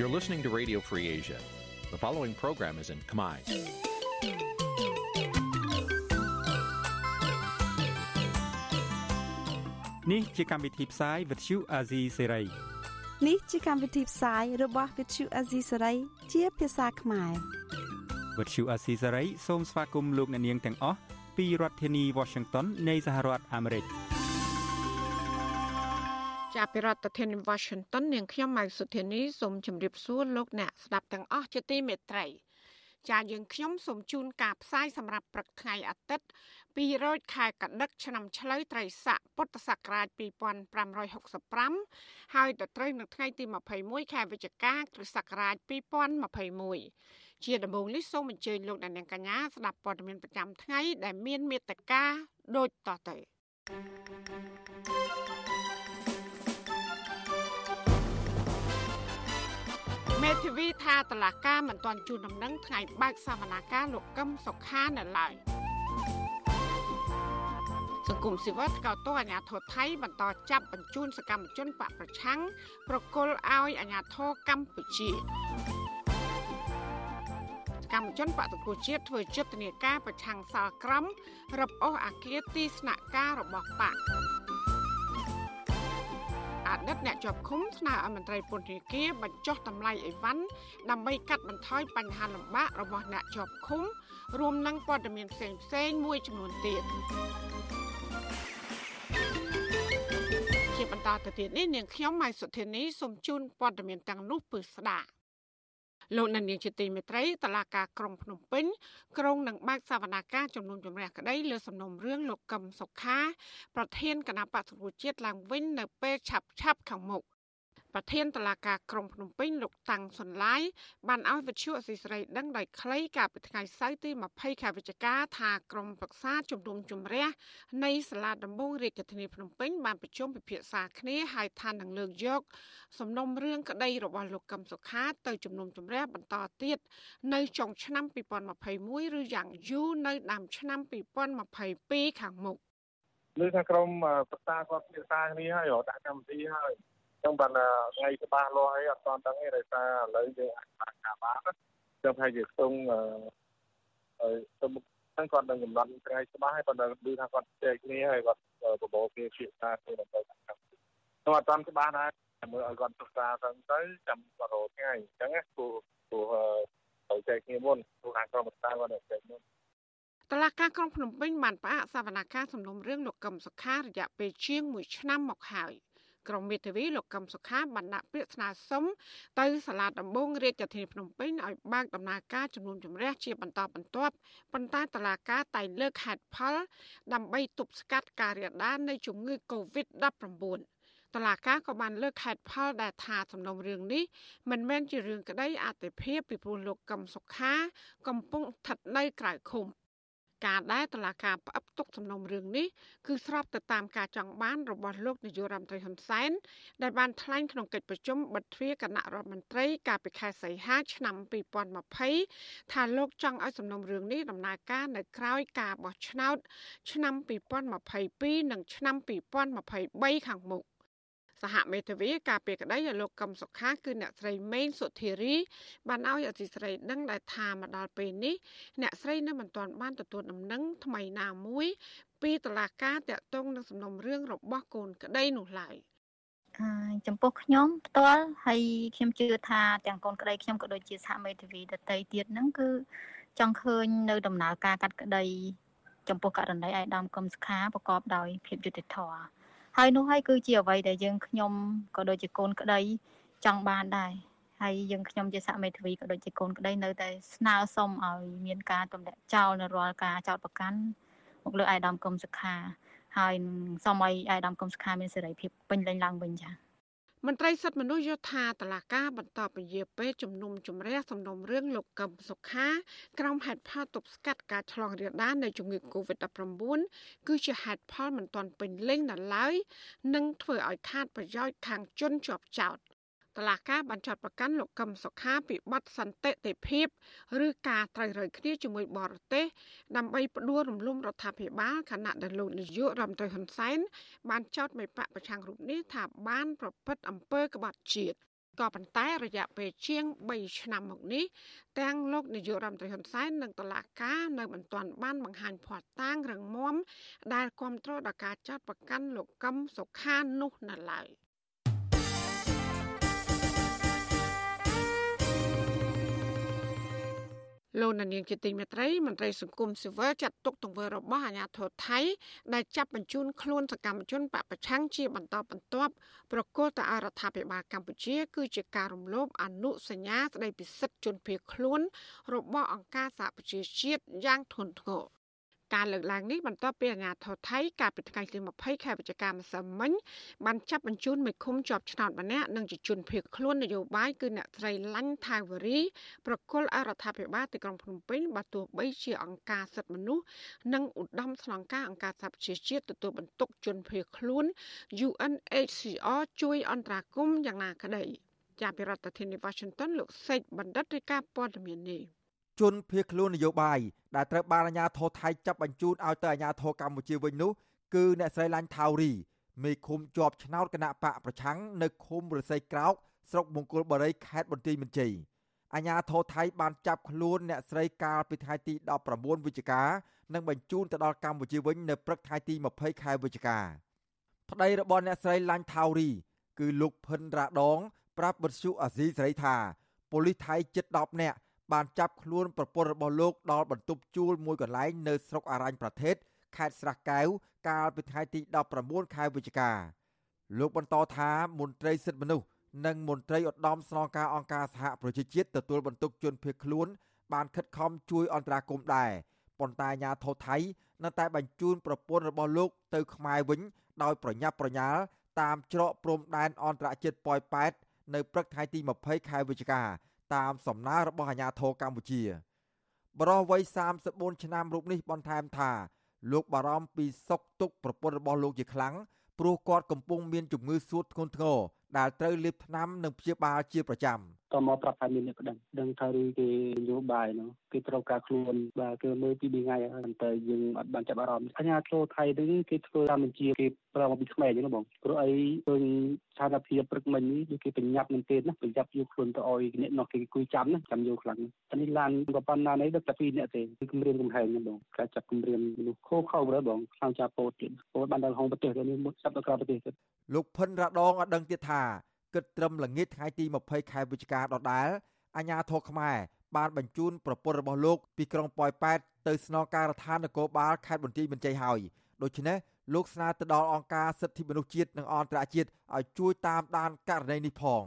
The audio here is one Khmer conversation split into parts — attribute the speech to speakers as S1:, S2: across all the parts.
S1: You're listening to Radio Free Asia. The following program is in Khmer.
S2: នេះជាកម្មវិធីផ្សាយ Vuthu Azizi Serai
S3: នេះជាកម្មវិធីផ្សាយរបស់ Vuthu Azizi Serai ជាភាសាខ្មែរ
S2: Vuthu Azizi Serai សូមស្វាគមន៍លោកអ្នកនាងទាំងអស់ពីរដ្ឋធានី Washington នៃសហរដ្ឋអាមេរិក
S4: ចាប់ពីរដ្ឋធានី Washington នាងខ្ញុំម៉ៅសុធានីសូមជម្រាបសួរលោកអ្នកស្ដាប់ទាំងអស់ជាទីមេត្រីចាយើងខ្ញុំសូមជូនការផ្សាយសម្រាប់ព្រឹកថ្ងៃអាទិត្យ200ខែកដិកឆ្នាំឆ្លូវត្រីស័កពុទ្ធសករាជ2565ហើយដល់ត្រូវនៅថ្ងៃទី21ខែវិច្ឆិកាគ្រិស្តសករាជ2021ជាដំបូងនេះសូមអញ្ជើញលោកអ្នកនាងកញ្ញាស្ដាប់ព័ត៌មានប្រចាំថ្ងៃដែលមានមេត្តាដូចតទៅ មេធាវីថាតឡាកាមិនទាន់ជូនដំណឹងថ្ងៃបើកសវនាការលោកកឹមសុខានៅឡើយសង្គមស៊ីវិលថ្កោលទោសអាញាធរថៃបន្តចាប់បញ្ជូនសកម្មជនបកប្រឆាំងប្រគល់ឲ្យអាញាធរកម្ពុជាកម្មជនបកតកោជាតិធ្វើយុទ្ធនាការប្រឆាំងសាលក្រមរឹបអូសអាគារទីស្នាក់ការរបស់បក អតីតអ្នកជាប់ឃុំស្នើឲ្យមន្ត្រីពន្ធនាគារបញ្ចុះតម្លៃអីវ៉ាន់ដើម្បីកាត់បន្ថយបញ្ហាលំបាករបស់អ្នកជាប់ឃុំរួមនឹងព័ត៌មានផ្សេងផ្សេងមួយចំនួនទៀតជាបន្តទៅទៀតនេះនាងខ្ញុំម៉ៃសុធានីសូមជូនព័ត៌មានទាំងនោះពឺស្ដាប់ លោកនាយកជាទីមេត្រីតឡាការក្រុងភ្នំពេញក្រុងនឹងបើកសវនាការជំនុំជម្រះក្តីលើសំណុំរឿងលោកកឹមសុខា ប្រធានគណៈបក្សប្រជាជាតិឡើងវិញនៅពេលឆាប់ឆាប់ខាងមុខ ប្រធានតឡាការក្រុងភ្នំពេញលោកតាំងសុនឡាយបានឲ្យវិទ្យុអសីស្រីដឹងដោយខ្លីកាលពីថ្ងៃសៅរ៍ទី20ខែវិច្ឆិកាថាក្រុមប្រឹក្សាជំនុំជម្រះនៃសាលាដំបងរាជធានីភ្នំពេញបានប្រជុំពិភាក្សាគ្នាហើយថានឹងលើកយកសំណុំរឿងក្តីរបស់លោកកឹមសុខាទៅជំនុំជម្រះបន្តទៀតនៅចុងឆ្នាំ2021ឬយ៉ាងយូរនៅដើមឆ្នាំ2022ខាងមុខ
S5: លើថាក្រុមប្រឹក្សាគាត់ពិភាក្សាគ្នាហើយដាក់កម្មវិធីហើយ ចឹងបានថ្ងៃច្បាស់លាស់អីអត់ទាន់ដឹងទេដោយសារឥឡូវយើងអាចបានការបានចឹងថាជាស្ទងអឺទៅមុខហ្នឹងគាត់នឹងកំណត់ថ្ងៃច្បាស់ហើយគាត់នឹងឮថាគាត់ចែកគ្នាហើយគាត់បបោគេភាសាគ្នាដើម្បីតាមខ្ញុំអត់ទាន់ច្បាស់ដែរមើលឲ្យគាត់សិក្សាទៅទៅចាំគាត់រកថ្ងៃអញ្ចឹងណាព្រោះព្រោះទៅចែកគ្នាមុនព្រោះខាងក្រុមប្រឹក្សាគាត់ចែកមុន
S4: តឡាការក្រុងភ្នំពេញបានផ្អាកសវនកម្មសំណុំរឿងលោកកឹមសុខារយៈពេលជាង1ឆ្នាំមកហើយ។ ក្រមមេធាវីលោកកឹមសុខាបានដាក់ពាក្យស្នើសុំទៅសាលាដំបងរាជធានីភ្នំពេញឲ្យបើកដំណើរការជំនុំជម្រះជាបន្តបន្ទាប់ប៉ុន្តែតឡាការតែលើកហេតុផល ដើម្បីទប់ស្កាត់ការរាលដាលនៃជំងឺ Covid-19 តឡាកាក៏បានលើកហេតុផលដែលថាសំណុំរឿងនេះមិនមែនជារឿងក្តីអតិភិបពីព្រោះលោកកឹមសុខា កំពុងស្ថិតនៅក្រៅឃុំ ការដែលតឡាការផ្អឹបទុកសំណុំរឿងនេះគឺស្របទៅតាមការចង់បានរបស់លោកនាយករដ្ឋមន្ត្រីហ៊ុនសែនដែលបានថ្លែងក្នុងកិច្ចប្រជុំបិទទ្វារគណៈរដ្ឋមន្ត្រីកាលពីខែសីហាឆ្នាំ2020ថាលោកចង់ឲ្យសំណុំរឿងនេះដំណើរការនៅក្រៅការបោះឆ្នោតឆ្នាំ2022និងឆ្នាំ2023ខាងមុខ សហមេធាវីការពីក្តីឲ្យលោកកឹមសុខាគឺអ្នកស្រីមេងសុធារី បានឲ្យអធិស្រីដឹងដែលថាមកដល់ពេលនេះអ្នកស្រីនៅមិនទាន់បានទទួលដំណឹងថ្មីណាមួយ ពីតុលាការតាក់ទងនឹងសំណុំរឿងរបស់កូនក្តីនោះឡើយ
S6: ចំពោះខ្ញុំផ្ទាល់ហើយខ្ញុំជឿថាទាំងកូនក្តីខ្ញុំក៏ដូចជាសហមេធាវីដតីទៀតហ្នឹងគឺចង់ឃើញនៅដំណើរការកាត់ក្តី ចំពោះករណីឯកឧត្តមកឹមសុខាប្រកបដោយភាពយុត្តិធម៌ ហើយនោះហើយគឺជាអ្វីដែលយើងខ្ញុំក៏ដូចជាកូនក្តីចង់បានដែរហើយយើងខ្ញុំជាសហមេធាវីក៏ដូចជាកូនក្តីនៅតែស្នើសុំឲ្យមានការទម្លាក់ចោលនៅរាល់ការចោតប្រកាន់មកលើអាយដាមកឹមសុខាហើយសូមឲ្យអាយដាមកឹមសុខាមានសេរីភាពពេញលេញឡើងវិញចា៎
S4: មន្ត្រីសិទ្ធិមនុស្សយល់ថាតឡាការបន្តពជាពេលជំនុំជម្រះសំណុំរឿងលោកកឹមសុខាក្រោមហេតុផលទប់ស្កាត់ការឆ្លងរាលដាលនៃជំងឺ Covid-19 គឺជាហេតុផលមិនទាន់ពេញលេញនៅឡើយនិងធ្វើឲ្យខាតប្រយោជន៍ខាងជនជាប់ចោត តឡាការបានចាត់ប្រកាន់លោកកឹមសុខាពីបទសន្តិទិភាពឬការត្រូវរើគ្នាជាមួយបរទេសដើម្បីផ្ដួលរំលំរដ្ឋាភិបាលខណៈដែលលោកនាយករដ្ឋមន្ត្រីហ៊ុនសែនបានចោទមេបកប្រឆាំងរូបនេះថាបានប្រព្រឹត្តអំពើក្បត់ជាតិតក៏ប៉ុន្តែរយៈពេលជាង3ឆ្នាំមកនេះទាំងលោកនាយករដ្ឋមន្ត្រីហ៊ុនសែននិងតុលាការនៅមិនទាន់បានបង្ហាញភ័ស្តុតាងរឹងមាំដែលគ្រប់គ្រងដល់ការចាត់ប្រកាន់លោកកឹមសុខានោះនៅឡើយ។ លោកនាងជាទីមេត្រីមន្ត្រីសង្គមស៊ីវិលចាត់ទុកទង្វើរបស់អាជ្ញាធរថៃដែលចាប់បញ្ជូនខ្លួនសកម្មជនបពប្រឆាំងជាបន្តបន្ទាប់ប្រកល់ទៅអរដ្ឋាភិបាលកម្ពុជា គឺជាការរំលោភអនុសញ្ញាស្តីពីសិទ្ធិជនភៀសខ្លួនរបស់អង្គការសហប្រជាជាតិយ៉ាងធ្ងន់ធ្ងរ ការលើកឡើងនេះបន្ទាប់ពីអាជ្ញាធរថៃកាលពីថ្ងៃទី20ខែវិច្ឆិកាម្សិលមិញបានចាប់បញ្ជូនមេឃុំជាប់ឆ្នោតម្នាក់និងជាជនភៀសខ្លួននយោបាយគឺអ្នកស្រីឡាញ់ថាវរីប្រគល់អរដ្ឋាភិបាលទីក្រុងភ្នំពេញបើទោះបីជាអង្គការសិទ្ធិមនុស្សនិងឧត្តមស្នងការអង្គការសហប្រជាជាតិទទួលបន្ទុកជនភៀសខ្លួន UNHCR ជួយអន្តរាគមន៍យ៉ាងណាក្តីជាប្រធានាធិបតី Washington លោកសេកបណ្ឌិតរាយការណ៍ព័ត៌មាននេះ
S7: ជនភៀសខ្លួននយោបាយដែលត្រូវបានអាជ្ញាធរថៃចាប់បញ្ជូនឲ្យទៅអាជ្ញាធរកម្ពុជាវិញនោះគឺអ្នកស្រីឡាញ់ថាវរីមេឃុំជាប់ឆ្នោតគណៈបកប្រឆាំងនៅឃុំរស័យក្រោកស្រុកមង្គលបុរីខេត្តបន្ទាយមានជ័យអាជ្ញាធរថៃបានចាប់ខ្លួនអ្នកស្រីកាលពីថ្ងៃទី19វិច្ឆិកានិងបញ្ជូនទៅដល់កម្ពុជាវិញនៅព្រឹកថ្ងៃទី20ខែវិច្ឆិកាប្តីរបស់អ្នកស្រីឡាញ់ថាវរី គឺលោកភិនរ៉ាដង ប្រាប់បទសុអាស៊ីសេរីថាប៉ូលីសថៃជិត10នាក់ បានចាប់ខ្លួនប្រពន្ធរបស់លោកដល់បន្ទប់ជួលមួយកន្លែងនៅស្រុកអរញ្ញប្រទេសខេត្តស្រះកែវកាលពីថ្ងៃទី19ខែវិច្ឆិកាលោកបន្តថាមន្ត្រីសិទ្ធិមនុស្សនិងមន្ត្រីឧត្តមស្នងការអង្គការសហប្រជាជាតិទទួលបន្ទុកជនភៀសខ្លួន បានខិតខំជួយអន្តរាគមន៍ដែរប៉ុន្តែអាញាធរថៃនៅតែបញ្ជូនប្រពន្ធរបស់លោកទៅខ្មែរវិញដោយប្រញាប់ប្រញាល់តាមច្រកព្រំដែនអន្តរជាតិប៉ោយប៉ែតនៅព្រឹកថ្ងៃទី20ខែវិច្ឆិកា តាមសំណើរបស់អាជ្ញាធរកម្ពុជាបរិះវ័យ34ឆ្នាំរូបនេះបន្ថែមថាលោកបារម្ភពីសុខទុក្ខប្រពន្ធរបស់លោកជាខ្លាំងព្រោះគាត់កំពុងមានជំងឺសួតធ្ងន់ធ្ងរដែលត្រូវលេបថ្នាំនិងព្យាបាលជាប្រចាំ
S8: តមកប្រាប់ថាមានអ្នកប្តឹងដឹងថាឬគេនយោបាយនោះគេត្រូវការខ្លួនបាទគេមើលពីថ្ងៃហើយតែយើងអត់បានចាប់អារម្មណ៍អាញាធរថៃនេះគេធ្វើតាមបញ្ជាគេប្រើមកពីខ្មែរអញ្ចឹងបងព្រោះអីឃើញស្ថានភាពព្រឹកមិញនេះគេប្រញាប់មែនទេណាប្រញាប់យកខ្លួនទៅឲ្យអ្នកនោះគេគួយចាំណាចាំយកខ្លាំងអានេះឡានក៏ប៉ុណ្ណានេះដឹកតែពីរអ្នកទេគឺគម្រាមកំហែងហ្នឹងបងការចាប់គម្រាមមនុស្សខោខោរើបងខ្លាំងចាប់ពោតទៀតពោតបានដល់ហងប្រទេសទៅនេះមុតចាប់ទៅក្រៅប្រទេសទៀត
S7: លោកផិនរ៉ាដងអត់ដឹងទៀតថា គិតត្រឹមល្ងាចថ្ងៃទី20ខែវិច្ឆិកាដដែលអាញាធរខ្មែរបានបញ្ជូនប្រពន្ធរបស់លោកពីក្រុងប៉ោយប៉ែតទៅស្នងការដ្ឋាននគរបាលខេត្តបន្ទាយមានជ័យហើយដូច្នេះលោកស្នើទៅដល់អង្គការសិទ្ធិមនុស្សជាតិនិងអន្តរជាតិឲ្យជួយតាមដានករណីនេះផង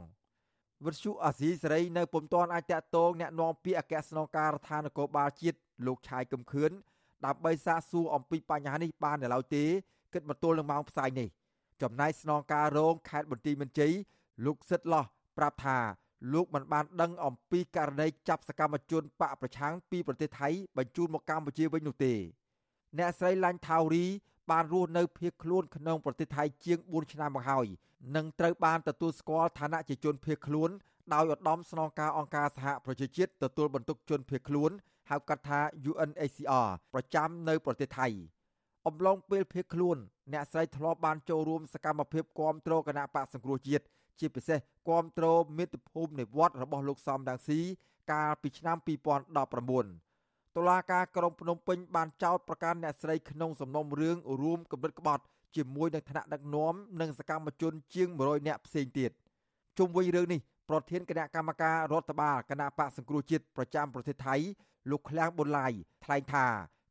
S7: វិទ្យុអាស៊ីសេរីនៅពុំទាន់អាចតាក់ទងแนะនាំពាក្យអគ្គស្នងការដ្ឋាននគរបាលជាតិលោកឆាយកឹមខឿនដើម្បីសាកសួរអំពីបញ្ហានេះបាននៅឡើយទេគិតមកទល់នឹងម៉ោងផ្សាយនេះចំណែកស្នងការរងខេត្តបន្ទាយមានជ័យ លោកសិតឡោះប្រាប់ថាលោកមិនបានដឹងអំពីករណីចាប់សកម្មជនបកប្រឆាំងពីប្រទេសថៃបញ្ជូនមកកម្ពុជាវិញនោះទេអ្នកស្រីឡាញ់ថាវរីបានរស់នៅភៀសខ្លួនក្នុងប្រទេសថៃជាង4ឆ្នាំមកហើយនិងត្រូវបានទទួលស្គាល់ឋានៈជាជនភៀសខ្លួនដោយឧត្តមស្នងការអង្គការសហប្រជាជាតិទទួលបន្ទុកជនភៀសខ្លួនហៅកាត់ថា UNHCR ប្រចាំនៅប្រទេសថៃអំឡុងពេលភៀសខ្លួន អ្នកស្រីធ្លាប់បានចូលរួមសកម្មភាពគាំទ្រគណៈបកសង្គ្រោះជាតិ ជាពិសេសគាំទ្រមាតុភូមិនិវត្តរបស់លោកសំដាងស៊ីកាលពីឆ្នាំ2019តុលាការក្រុងភ្នំពេញបានចោទប្រកាន់អ្នកស្រីក្នុងសំណុំរឿងរួមគំនិតក្បត់ជាមួយនឹងថ្នាក់ដឹកនាំនិងសកម្មជនជាង100នាក់ផ្សេងទៀតជុំវិញរឿងនេះប្រធានគណៈកម្មការរដ្ឋបាលគណៈបកសង្គ្រោះជាតិប្រចាំប្រទេសថៃលោកឃ្លាំងប៊ុនឡាយថ្លែងថា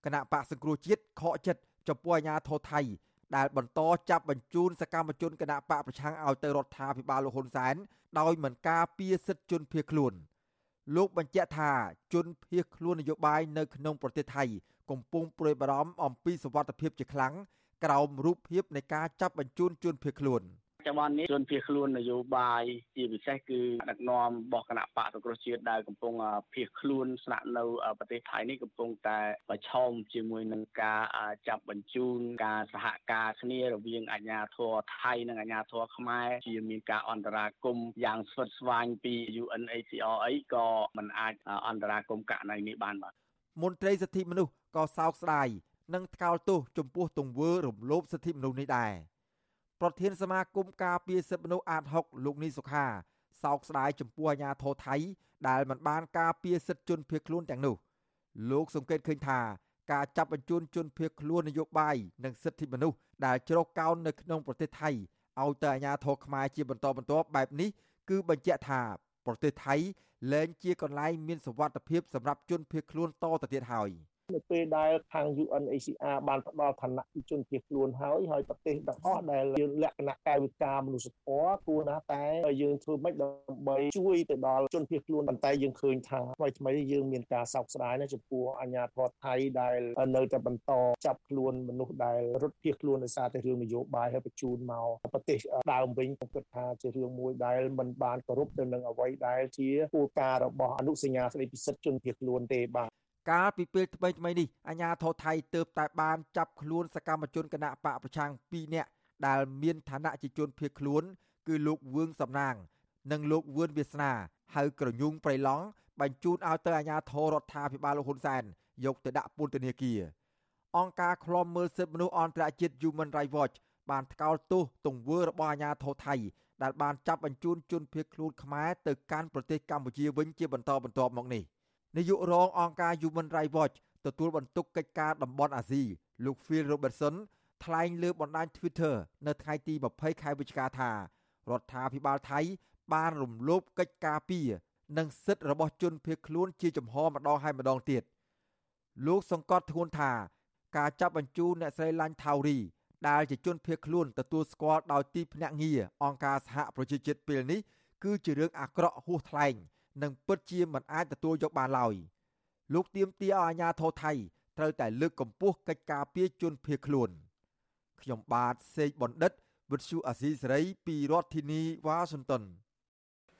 S7: គណៈបកសង្គ្រោះជាតិខកចិត្តចំពោះអាញាធរថៃ ដែលបន្តចាប់បញ្ជូនសកម្មជនគណៈបកប្រឆាំងឲ្យទៅរដ្ឋាភិបាលលោកហ៊ុនសែនដោយមិនការពារសិទ្ធិជនភៀសខ្លួនលោកបញ្ជាក់ថាជនភៀសខ្លួននយោបាយនៅក្នុងប្រទេសថៃកំពុងព្រួយបារម្ភអំពីសវត្ថិភាពជាខ្លាំងក្រោមរូបភាពនៃការចាប់បញ្ជូនជនភៀសខ្លួន។
S8: ចន្លោះនេះជនភៀសខ្លួននយោបាយជាពិសេសគឺដឹកនាំរបស់គណៈបកសង្គ្រោះជាតិដែលកំពុងភៀសខ្លួនស្នាក់នៅប្រទេសថៃនេះកំពុងតែប្រឈមជាមួយនឹងការចាប់បញ្ជូនការសហការគ្នារវាងអាជ្ញាធរថៃនិងអាជ្ញាធរខ្មែរជាមានការអន្តរាគមយ៉ាងស្វិតស្វាញពី UNHCR អីក៏មិនអាចអន្តរាគមករណីនេះបានបាទ
S7: មន្ត្រីសិទ្ធិមនុស្សក៏សោកស្ដាយនិងថ្កោលទោសចំពោះទង្វើរំលោភសិទ្ធិមនុស្សនេះដែរ ប្រធានសមាគមការពារសិទ្ធិមនុស្សអាត6លោកនីសុខាសោកស្ដាយចំពោះអាញាធរថៃដែលមិនបានការពារសិទ្ធិជនភៀសខ្លួនទាំងនោះលោកសង្កេតឃើញថាការចាប់បញ្ជូនជនភៀសខ្លួននយោបាយនិងសិទ្ធិមនុស្សដែលជ្រកកោននៅក្នុងប្រទេសថៃឲ្យទៅអាញាធរខ្មែរជាបន្តបន្ទាប់បែបនេះគឺបញ្ជាក់ថាប្រទេសថៃលែងជាកន្លែងមានសុវត្ថិភាពសម្រាប់ជនភៀសខ្លួនតទៅទៀតហើយ។
S9: នៅពេលដែលខាង UNHCR បានផ្ដល់ឋានៈជនភៀសខ្លួនហើយហើយប្រទេសទាំងអស់ដែលយើងលក្ខណៈកាយវិការមនុស្សធម៌គួរណាស់តែយើងធ្វើម៉េចដើម្បីជួយទៅដល់ជនភៀសខ្លួនប៉ុន្តែយើងឃើញថាថ្មីថ្មីយើងមានការសោកស្ដាយណាស់ចំពោះអាញាធរថៃដែលនៅតែបន្តចាប់ខ្លួនមនុស្សដែលរត់ភៀសខ្លួនដោយសារតែរឿងនយោបាយហើយបញ្ជូនមកប្រទេសដើមវិញខ្ញុំគិតថាជារឿងមួយដែលមិនបានគោរពទៅនឹងអ្វីដែលជាគោលការណ៍របស់អនុសញ្ញាស្តីពីសិទ្ធិជនភៀសខ្លួនទេបាទ
S7: កាលពីពេលថ្មីថ្មីនេះអាជ្ញាធរថៃទើបតែបានចាប់ខ្លួនសកម្មជនគណៈបកប្រឆាំង2នាក់ដែលមានឋានៈជាជនភៀសខ្លួន គឺលោកវឿងសំណាង និងលោកវឿនវាសនាហៅក្រញូងប្រៃឡង់បញ្ជូនឲ្យទៅអាជ្ញាធររដ្ឋាភិបាលលោកហ៊ុនសែនយកទៅដាក់ពន្ធនាគារអង្គការឃ្លាំមើលសិទ្ធិមនុស្សអន្តរជាតិ Human Rights Watch បានថ្កោលទោសទង្វើរបស់អាជ្ញាធរថៃដែលបានចាប់បញ្ជូនជនភៀសខ្លួនខ្មែរទៅកាន់ប្រទេសកម្ពុជាវិញជាបន្តបន្ទាប់មកនេះ នាយករងអង្គការ Human Rights Watch ទទួលបន្ទុកកិច្ចការតំបន់អាស៊ីលោក Phil Robertson ថ្លែងលើបណ្ដាញ Twitter នៅថ្ងៃទី20ខែវិច្ឆិកាថារដ្ឋាភិបាលថៃ បានរំលោភកិច្ចការពារនិងសិទ្ធិរបស់ជនភៀសខ្លួនជាចំហម្ដងហើយម្ដងទៀតលោកសង្កត់ធ្ងន់ថាការចាប់បញ្ជូនអ្នកស្រីឡាញ់ថាវរីដែលជាជនភៀសខ្លួនទទួលស្គាល់ដោយទីភ្នាក់ងារអង្គការសហប្រជាជាតិពេលនេះគឺជារឿងអាក្រក់ហួសថ្លែង និងពិតជាមិនអាចទទួលយកបានឡើយលោកទៀមទាឲ្យអាជ្ញាធរថៃត្រូវតែលើកកម្ពស់កិច្ចការពារជនភៀសខ្លួនខ្ញុំបាទសេកបណ្ឌិតវិទ្យុអាស៊ីសេរីពីរដ្ឋធានីវ៉ាស៊ីនតោន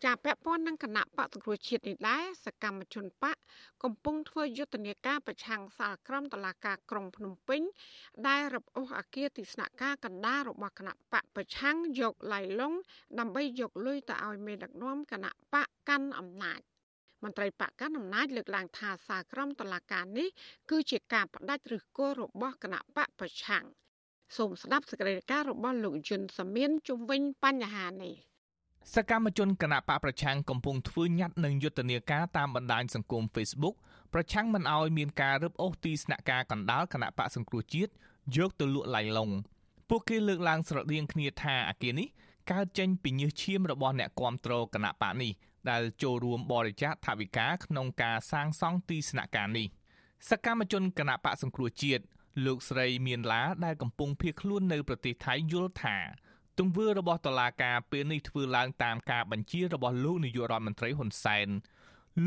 S4: ចាពាក់ព័ន្ធនឹងគណៈបកសង្គ្រោះជាតិនេះដែរសកម្មជនបកកំពុងធ្វើយុទ្ធនាការប្រឆាំងសាលក្រមតឡាការក្រុងភ្នំពេញ ដែលរំអូសអាគារទីស្នាក់ការកណ្ដាលរបស់គណៈបកប្រឆាំងយកឡៃឡុងដើម្បីយកលុយទៅឲ្យមេដឹកនាំគណៈបកកាន់អំណាចមន្ត្រីបកកាន់អំណាចលើកឡើងថាសាលក្រមតឡាការនេះគឺជាការផ្ដាច់ឫសគល់របស់គណៈបកប្រឆាំងសូមស្ដាប់សេចក្តីរាយការណ៍របស់លោកយុនសាមៀនជំវិញបញ្ហានេះ
S10: សកម្មជនគណៈបកប្រឆាំងកំពុងធ្វើញត្តិនឹងយុទ្ធនាការតាមបណ្ដាញសង្គម Facebook ប្រឆាំងមិនឲ្យមានការរឹបអូសទីស្នាក់ការកណ្ដាលគណៈបកសង្គ្រោះជាតិយកទៅលក់ឡៃឡុងពួកគេលើកឡើងស្រដៀងគ្នាថាអាគារនេះកើតចេញពីញើសឈាមរបស់អ្នកគាំទ្រគណៈបកនេះដែលចូលរួមបរិច្ចាគថវិកាក្នុងការសាងសង់ទីស្នាក់ការនេះសកម្មជនគណៈបកសង្គ្រោះជាតិលោកស្រីមានឡាដែលកំពុងភៀសខ្លួននៅប្រទេសថៃយល់ថា ទង្វើរបស់តុលាការពេលនេះធ្វើឡើងតាមការបញ្ជារបស់លោកនាយករដ្ឋមន្ត្រីហ៊ុនសែន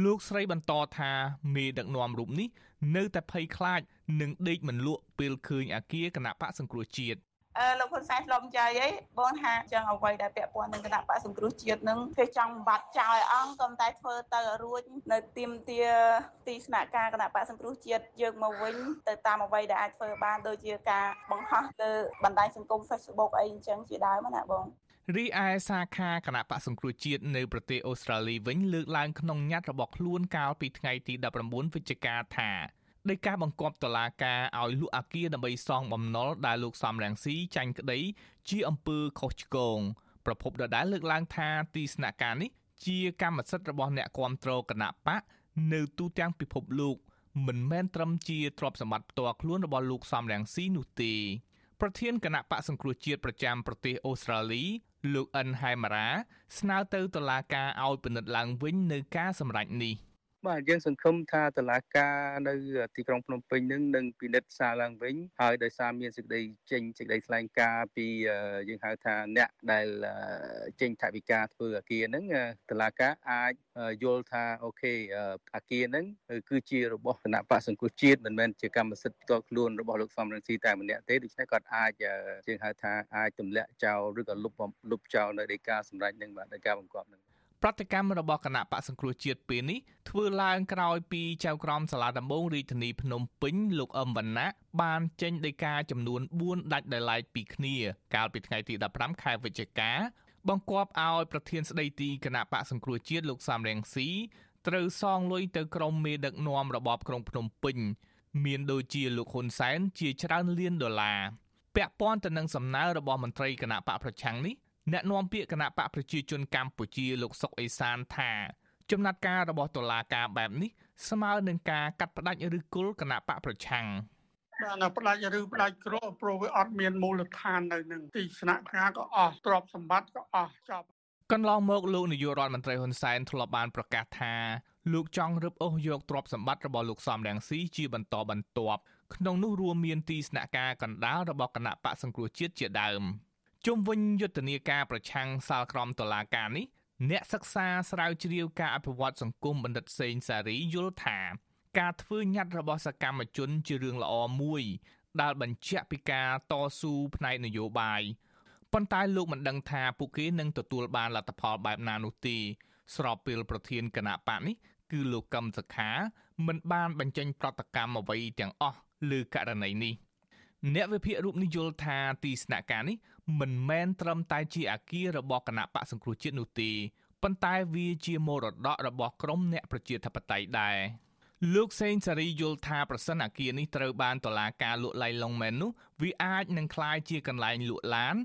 S10: លោកស្រីបន្តថាមេដឹកនាំរូបនេះនៅតែភ័យខ្លាចនឹងដេកមិនលក់ពេលឃើញអាគារគណៈបកសង្គ្រោះជាតិ
S11: អឺលោកហ៊ុនសែនឆ្លំចៃអីបងថាចឹងអ្វីដែលពាក់ព័ន្ធនឹងគណៈបកសង្គ្រោះជាតិនឹងគេចង់បាត់ចោលអង្គក៏តែធ្វើទៅរួចនៅទីមទាទីស្នាក់ការគណៈបកសង្គ្រោះជាតិយើងមកវិញទៅតាមអ្វីដែលអាចធ្វើបានដូចជាការបង្ហោះលើបណ្ដាញសង្គម Facebook អីអញ្ចឹងជាដើមណាបង
S10: រីឯសាខាគណៈបកសង្គ្រោះជាតិនៅប្រទេសអូស្ត្រាលីវិញលើកឡើងក្នុងញត្តិរបស់ខ្លួនកាលពីថ្ងៃទី19វិច្ឆិកាថា ដោយការបង្គាប់តុលាការឲ្យលក់អាគារដើម្បីសងបំណុលដែលលោកសំរងស៊ីចាញ់ក្តីជាអំពើខុសឆ្គងប្រពន្ធដដែលលើកឡើងថាទីស្នាក់ការនេះជាកម្មសិទ្ធិរបស់អ្នកគាំទ្រគណៈបកនៅទូទាំងពិភពលោកមិនមែនត្រឹមជាទ្រព្យសម្បត្តិផ្ទាល់ខ្លួនរបស់លោកសំរងស៊ីនោះទេប្រធានគណៈបកសង្គ្រោះជាតិប្រចាំប្រទេសអូស្ត្រាលី លោកអិនហៃម៉ារ៉ាស្នើទៅតុលាការឲ្យពិនិត្យឡើងវិញនៅការសម្រេចនេះ
S8: បាទយើងសង្ឃឹមថាតឡាការនៅទីក្រុងភ្នំពេញនឹងនឹងពិនិត្យសារឡើងវិញហើយដោយសារមានសេចក្តីចេញសេចក្តីថ្លែងការណ៍ពីយើងហៅថាអ្នកដែលចេញថវិកាធ្វើអាគារហ្នឹងតឡាការអាចយល់ថាអូខេអាគារហ្នឹងគឺជារបស់គណៈបកសង្គ្រោះជាតិមិនមែនជាកម្មសិទ្ធិផ្ទាល់ខ្លួនរបស់លោកសំរងស៊ីតែម្នាក់ទេដូច្នេះគាត់អាចយើងហៅថាអាចទម្លាក់ចោលឬក៏លុបលុបចោលនៅដីកាសម្រេចនឹងបាទដីកាបង្គាប់នឹង
S10: ប្រតិកម្មរបស់គណៈបកសង្គ្រោះជាតិពេលនេះធ្វើឡើងក្រោយពីចៅក្រមសាលាដំបងរាជធានីភ្នំពេញលោកអឹមវណ្ណៈបានចេញដីកាចំនួន4ដាច់ដោយឡែកពីគ្នា កាលពីថ្ងៃទី15ខែវិច្ឆិកាបង្គាប់ឲ្យប្រធានស្ដីទីគណៈបកសង្គ្រោះជាតិលោកសំរងស៊ីត្រូវសងលុយទៅក្រុមមេដឹកនាំរបបក្រុងភ្នំពេញ មានដូចជាលោកហ៊ុនសែនជាច្រើនលានដុល្លារពាក់ព័ន្ធទៅនឹងសំណើរបស់មន្ត្រីគណៈបកប្រឆាំងនេះ អ្នកនាំពាក្យគណៈបកប្រជាជនកម្ពុជាលោកសុកអេសានថា ចំណាត់ការរបស់តុលាការបែបនេះស្មើនឹងការកាត់ផ្តាច់ឬគល់គណៈបកប្រឆាំង
S12: បាទនៅផ្ដាច់ឬផ្ដាច់ក្រព្រោះវាអត់មានមូលដ្ឋាននៅនឹងទីស្នាក់ការក៏អស់ទ្រព្យសម្បត្តិក៏អស់ចប់
S10: កន្លងមកលោកនាយករដ្ឋមន្ត្រីហ៊ុនសែនធ្លាប់បានប្រកាសថាលោកចង់រឹបអូសយកទ្រព្យសម្បត្តិរបស់លោកសំរងស៊ីជាបន្តបន្ទាប់ក្នុងនោះរួមមានទីស្នាក់ការកណ្ដាលរបស់គណៈបកសង្គ្រោះជាតិជាដើម ជុំវិញយុទ្ធនាការប្រឆាំងសាលក្រមតឡាការនេះអ្នកសិក្សាស្រាវជ្រាវការអភិវឌ្ឍសង្គមបណ្ឌិតសេងសារីយល់ថាការធ្វើញត្តិរបស់សកម្មជនជារឿងល្អមួយ ដែលបញ្ជាក់ពីការតស៊ូផ្នែកនយោបាយប៉ុន្តែលោកមិនដឹងថាពួកគេនឹងទទួលបានលទ្ធផលបែបណានោះទេ ស្របពេលប្រធានគណៈបកនេះគឺលោកកឹមសុខា មិនបានបញ្ចេញប្រតិកម្មអ្វីទាំងអស់លើករណីនេះអ្នកវិភាគរូបនេះយល់ថាទីស្នាក់ការនេះ មិនមែនត្រឹមតែជាអាគាររបស់គណៈបកសង្គ្រោះជាតិនោះទេប៉ុន្តែវាជាមរតករបស់ក្រមអ្នកប្រជាធិបតេយ្យដែរលោកសេងសារីយល់ថាប្រសិនអាគារនេះត្រូវបានតុលាការលក់ឡៃឡុងមែននោះវាអាចនឹងក្លាយជាកន្លែងលក់ឡាន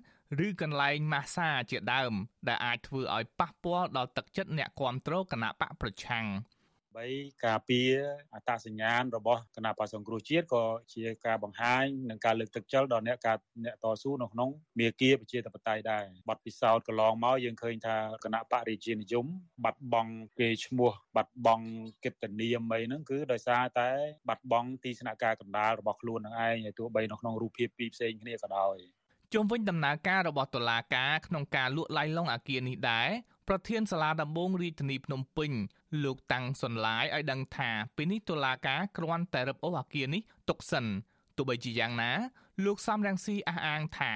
S10: ឬកន្លែងម៉ាស្សាជាដើម ដែលអាចធ្វើឲ្យប៉ះពាល់ដល់ទឹកចិត្តអ្នកគ្រប់គ្រងគណៈបកប្រឆាំង។
S13: 3ការពារអត្តសញ្ញាណរបស់គណៈបក្សសង្គ្រោះជាតិក៏ជាការបង្ហាញនិងការលើកទឹកចិត្តដល់អ្នកការអ្នកតស៊ូនៅក្នុងមាគ៌ាប្រជាធិបតេយ្យដែរបទពិសោធន៍កន្លងមកយើងឃើញថាគណៈបរិជានិយមបាត់បង់គេឈ្មោះបាត់បង់កិត្តិនាមអីហ្នឹងគឺដោយសារតែបាត់បង់ទីស្នាក់ការកណ្ដាលរបស់ខ្លួននឹងឯងហើយទោះបីនៅក្នុងរូបភាពពីរផ្សេងគ្នាក៏ដោយ
S10: ជុំវិញដំណើរការរបស់តុលាការក្នុងការលួចឡាយឡុងអាគារនេះដែរប្រធានសាលាដំបងរាជធានីភ្នំពេញលោកតាំងសុនឡាយឲ្យដឹងថាពេលនេះតុលាការគ្រាន់តែរឹបអូសអាគារនេះទុកសិនទោះបីជាយ៉ាងណា លោកសំរងស៊ីអះអាងថា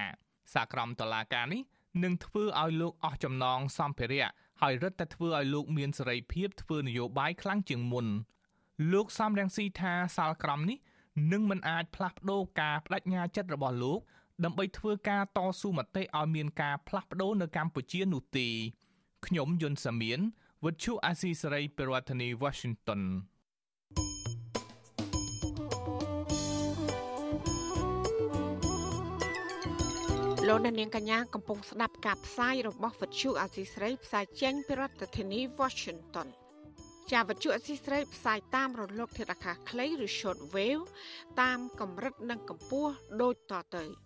S10: សាក្រមតុលាការនេះនឹងធ្វើឲ្យលោកអស់ចំណងសម្ភារៈហើយរឹតតែធ្វើឲ្យលោកមានសេរីភាពធ្វើនយោបាយខ្លាំងជាងមុនលោកសំរងស៊ីថាសាលក្រមនេះនឹងមិនអាចផ្លាស់ប្ដូរការបដិញ្ញាចិត្តរបស់លោក ដើម្បីធ្វើការតស៊ូមតិឲ្យមានការផ្លាស់ប្ដូរនៅកម្ពុជានោះទេខ្ញុំយុនសាមៀនវិទ្យុអាស៊ីសេរីប្រធានាធិបតី Washington
S4: លោកនាងកញ្ញាកំពុងស្ដាប់ការផ្សាយរបស់វិទ្យុអាស៊ីសេរីផ្សាយចេញពីរដ្ឋធានី Washington ជាវិទ្យុអសីស្រីផ្សាយតាមរលកធាតុអាកាសខ្លីឬ short wave តាមកម្រិតនិងកម្ពស់ដូចតទៅ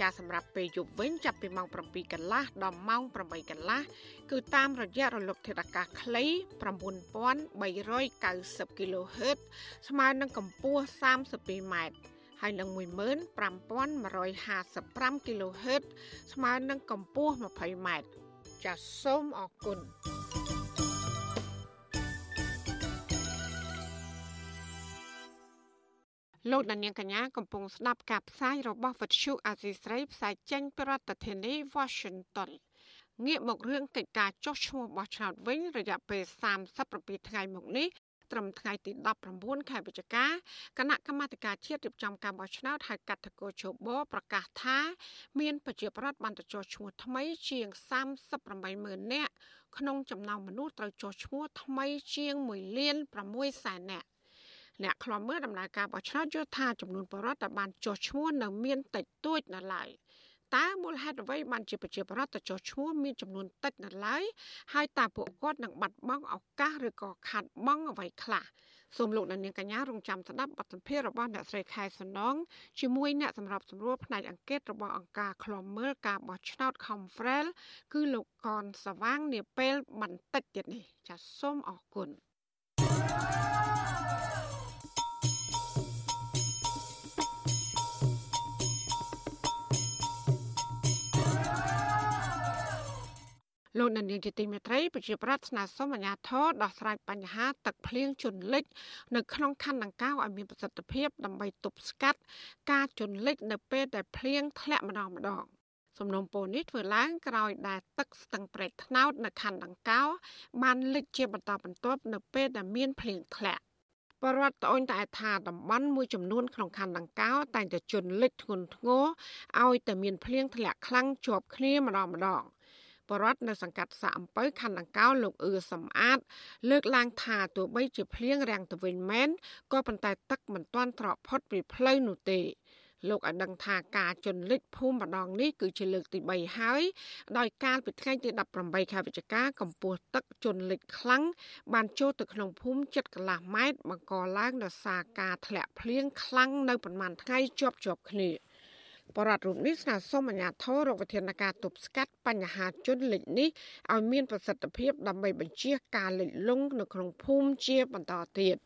S4: ចាសម្រាប់ពេលយប់វិញចាប់ពីម៉ោង7កន្លះដល់ម៉ោង8កន្លះគឺតាមរយៈរលកធាតុអាកាសខ្លី9390 kHz ស្មើនឹងកម្ពស់32ម៉ែត្រហើយនឹង15155 kHz ស្មើនឹងកម្ពស់20ម៉ែត្រចាសសូមអរគុណ លោកដានៀងកញ្ញាកំពុងស្ដាប់ការផ្សាយរបស់វិទ្យុអាស៊ីស្រីផ្សាយចេញពីរដ្ឋធានី Washington ងាកមករឿងកិច្ចការចុះឈ្មោះបោះឆ្នោតវិញរយៈពេល37ថ្ងៃមកនេះត្រឹមថ្ងៃទី19ខែវិច្ឆិកាគណៈកម្មាធិការជាតិរៀបចំការបោះឆ្នោតហៅកាត់តកោជបប្រកាសថា មានប្រជាប្រដ្ឋបានទៅចុះឈ្មោះថ្មីជាង38ម៉ឺននាក់ក្នុងចំណោមមនុស្សត្រូវចុះឈ្មោះថ្មីជាង1លាន6សែននាក់ អ្នកខ្លំមើលដំណើរការបោះឆ្នោតយល់ថាចំនួនបរិវត្តដែលបានចុះឈ្មោះនៅមានតិចតួចនៅឡើយតើមូលហេតុអ្វីបានជាប្រជាប្រដ្ឋទៅចុះឈ្មោះមានចំនួនតិចនៅឡើយហើយតើពួកគាត់នឹងបាត់បង់ឱកាសឬក៏ខាត់បង់អ្វីខ្លះសូមលោកអ្នកនាងកញ្ញារងចាំស្ដាប់បទសម្ភាសន៍របស់អ្នកស្រីខែសំណងជាមួយអ្នកសម្របសម្រួលផ្នែកអង្កេតរបស់អង្គការឃ្លាំមើលការបោះឆ្នោត Confrel គឺលោកកនសវាងនាពេលបន្តិចទៀតនេះចាសសូមអរគុណ លោកនាយកជាទីមេត្រីប្រជាប្រដ្ឋស្នើសុំអាជ្ញាធរដោះស្រាយបញ្ហាទឹកភ្លៀងជន់លិច នៅក្នុងខណ្ឌដង្កោឲ្យមានប្រសិទ្ធភាពដើម្បីទប់ស្កាត់ការជន់លិចនៅពេលដែលភ្លៀងធ្លាក់ម្ដងម្ដងសំណុំពរនេះធ្វើឡើងក្រោយដែលទឹកស្ទឹងប្រេកថ្នោតនៅខណ្ឌដង្កោបានលិចជាបន្តបន្ទាប់នៅពេលដែលមានភ្លៀងធ្លាក់បរដ្ឋត្អូញត្អែថាតំបន់មួយចំនួនក្នុងខណ្ឌដង្កោតែងតែជន់លិចធ្ងន់ធ្ងរឲ្យតែមានភ្លៀងធ្លាក់ខ្លាំងជាប់គ្នាម្ដងម្ដង បរដ្ឋនៅសង្កាត់សាកអំពៅខណ្ឌដង្កោលោកអ៊ឺសំអាត លើកឡើងថាទោះបីជាភ្លៀងរាំងទៅវិញមែនក៏ប៉ុន្តែទឹកមិនទាន់ត្រកផុតពីផ្លូវនោះទេលោកឲ្យដឹងថាការជន់លិចភូមិម្ដងនេះគឺជាលើកទី3ហើយដោយកាលពីថ្ងៃទី18ខែវិច្ឆិកាកម្ពស់ទឹកជន់លិចខ្លាំងបានចូលទៅក្នុងភូមិជិតកន្លះម៉ែត្របង្កឡើងដោយសារការធ្លាក់ភ្លៀងខ្លាំងនៅប្រមាណថ្ងៃជាប់ជាប់គ្នា បរដ្ឋរូបនេះស្នើសុំអាជ្ញាធររកវិធានការទប់ស្កាត់បញ្ហាជនលិចនេះឲ្យមានប្រសិទ្ធភាពដើម្បីបញ្ជៀសការលិចលង់នៅក្នុងភូមិជាបន្តទៀត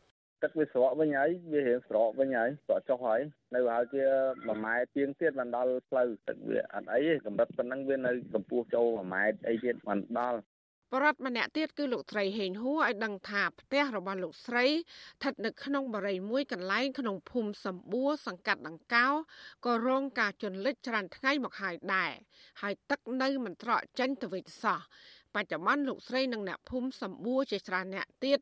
S14: ទឹកវាស្រកវិញហើយវារៀងស្រកវិញហើយស្រកចុះហើយនៅហើយជា1ម៉ែត្រទៀងទៀតបានដល់ផ្លូវទឹកវាអត់អីទេកម្រិតប៉ុណ្ណឹងវានៅកម្ពស់ចូល1ម៉ែត្រអីទៀតបានដល់
S4: បរដ្ឋម្នាក់ទៀតគឺលោកស្រីហេងហួរឲ្យដឹងថាផ្ទះរបស់លោកស្រីស្ថិតនៅក្នុងបរិយាមួយកន្លែងក្នុងភូមិសម្បួរសង្កាត់ដង្កោក៏រងការជន់លិចច្រើនថ្ងៃមកហើយដែរហើយទឹកនៅមិនត្រកចេញទៅវិញសោះបច្ចុប្បន្នលោកស្រីនិងអ្នកភូមិសម្បួរជាច្រើនអ្នកទៀត